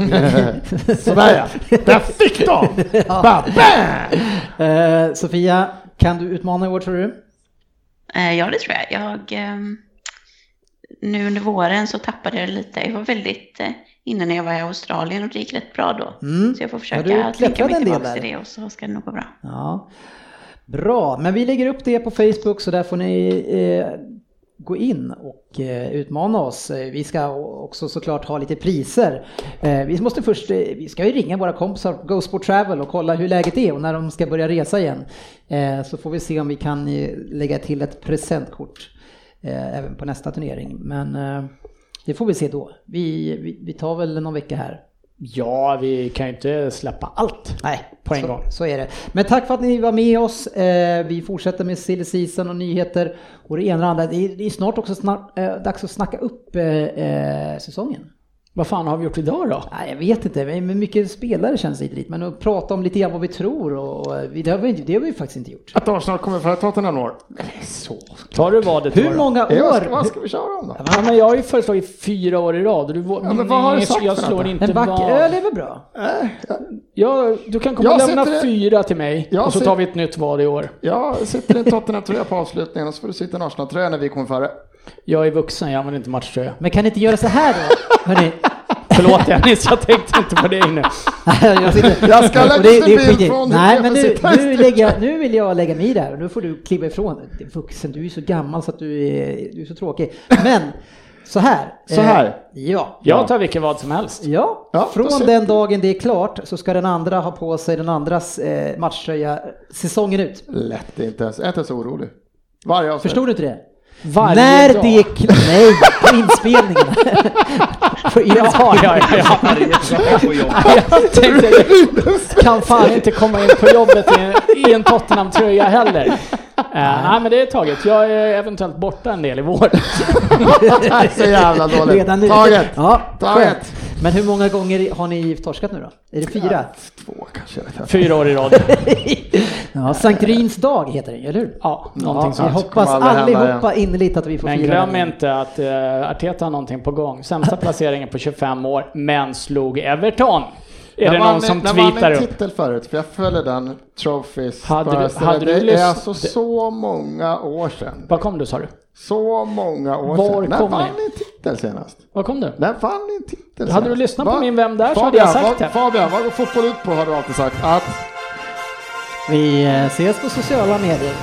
Sådär ja, där fick de! Bam, bam! Eh, Sofia, kan du utmana i år tror du? Eh, Ja, det tror jag. Jag, ehm, nu under våren så tappade jag lite. Jag var väldigt när jag var i Australien och det gick rätt bra då. Mm. Så jag får Ja, försöka du tänka mig tillbaka till det och så ska det nog gå bra. Ja. Bra, men vi lägger upp det på Facebook så där får ni eh, gå in och eh, utmana oss. Eh, Vi ska också såklart ha lite priser. Eh, vi måste först, eh, vi ska ju ringa våra kompisar på Go Sport Travel och kolla hur läget är och när de ska börja resa igen. Eh, så får vi se om vi kan lägga till ett presentkort även på nästa turnering. Men det får vi se då. Vi, vi, vi tar väl någon vecka här. Ja, vi kan ju inte släppa allt. Nej, På en så, gång. Så är det. Men tack för att ni var med oss. Eh, vi fortsätter med silly season och nyheter och det ena och det andra. Det är, snart också snart, eh, dags att snacka upp eh, säsongen. Vad fan har vi gjort idag då? Nej, jag vet inte, men mycket spelare känns det dit. Men att prata om lite grann vad vi tror och, det, har vi, det har vi faktiskt inte gjort. Att Arsenal kommer före Tottenham år. Så. Tar du vad det tar Hur då? många vad, ska, år? vad ska vi köra om då? Ja, men jag har ju föreslagit fyra år i rad. Du, Ja, men vad har du sagt jag för slår inte En vad. backöl är väl bra? Ja, du kan komma Jag och lämna sitter- fyra till mig Jag och så sitter- tar vi ett nytt vad i år. Jag sitter i en Tottenham-tröja på avslutningen och så får du sitta i en Arsenal-tröja när vi kommer före. Jag är vuxen, jag använder inte matchtröja. Men kan ni inte göra så här då? Hörni, Förlåt Dennis, jag tänkte inte på dig nu. jag, sitter, Jag ska lägga det- det bild från Nej, men nu, i nu, lägger jag, nu vill jag lägga mig där och nu får du kliva ifrån. Det är Vuxen, du är så gammal så att du är, du är så tråkig. Men så här. Så här. Eh, ja. Jag tar vilket vad som helst. Ja, Ja, från den dagen det är klart så ska den andra ha på sig den andras eh, matchtröja säsongen ut. Lätt, det är inte ens, jag är inte ens orolig. Varje avsnitt. Förstod du inte det? Varje När dag. det... kl- Nej, på inspelningen. på Ja, ja, ja. Jag tänkte, jag kan fan inte komma in på jobbet i, i en Tottenham-tröja heller. Uh, nej men det är taget. Jag är eventuellt borta en del i vår. Så jävla dåligt. Redan nu. Taget. Ja, Taget. Men hur många gånger har ni torskat nu då? Är det fyra? Två kanske. Fyra år i rad. Ja, Sankt Ryns dag heter det, eller hur? Ja, någonting ja, sånt. hoppas aldrig hända allihopa innerligt att vi får Men fira glöm den. inte att uh, Arteta har någonting på gång. Sämsta placeringen på 25 år, men slog Everton. Är Jag det någon som jag vann tweetar en upp? titel förut, för jag följde den, Trophies. Hade du- hade du det är alltså det- så många år sedan. Vad kom du sa du? Så många år Var sedan. När kom vann ni? en titel senast? Vad kom du? När vann ni en titel Hade du senast? lyssnat på min Vem där så hade jag sagt det. Fabian, vad går fotboll ut på har du alltid sagt? Att Vi eh, ses på sociala medier.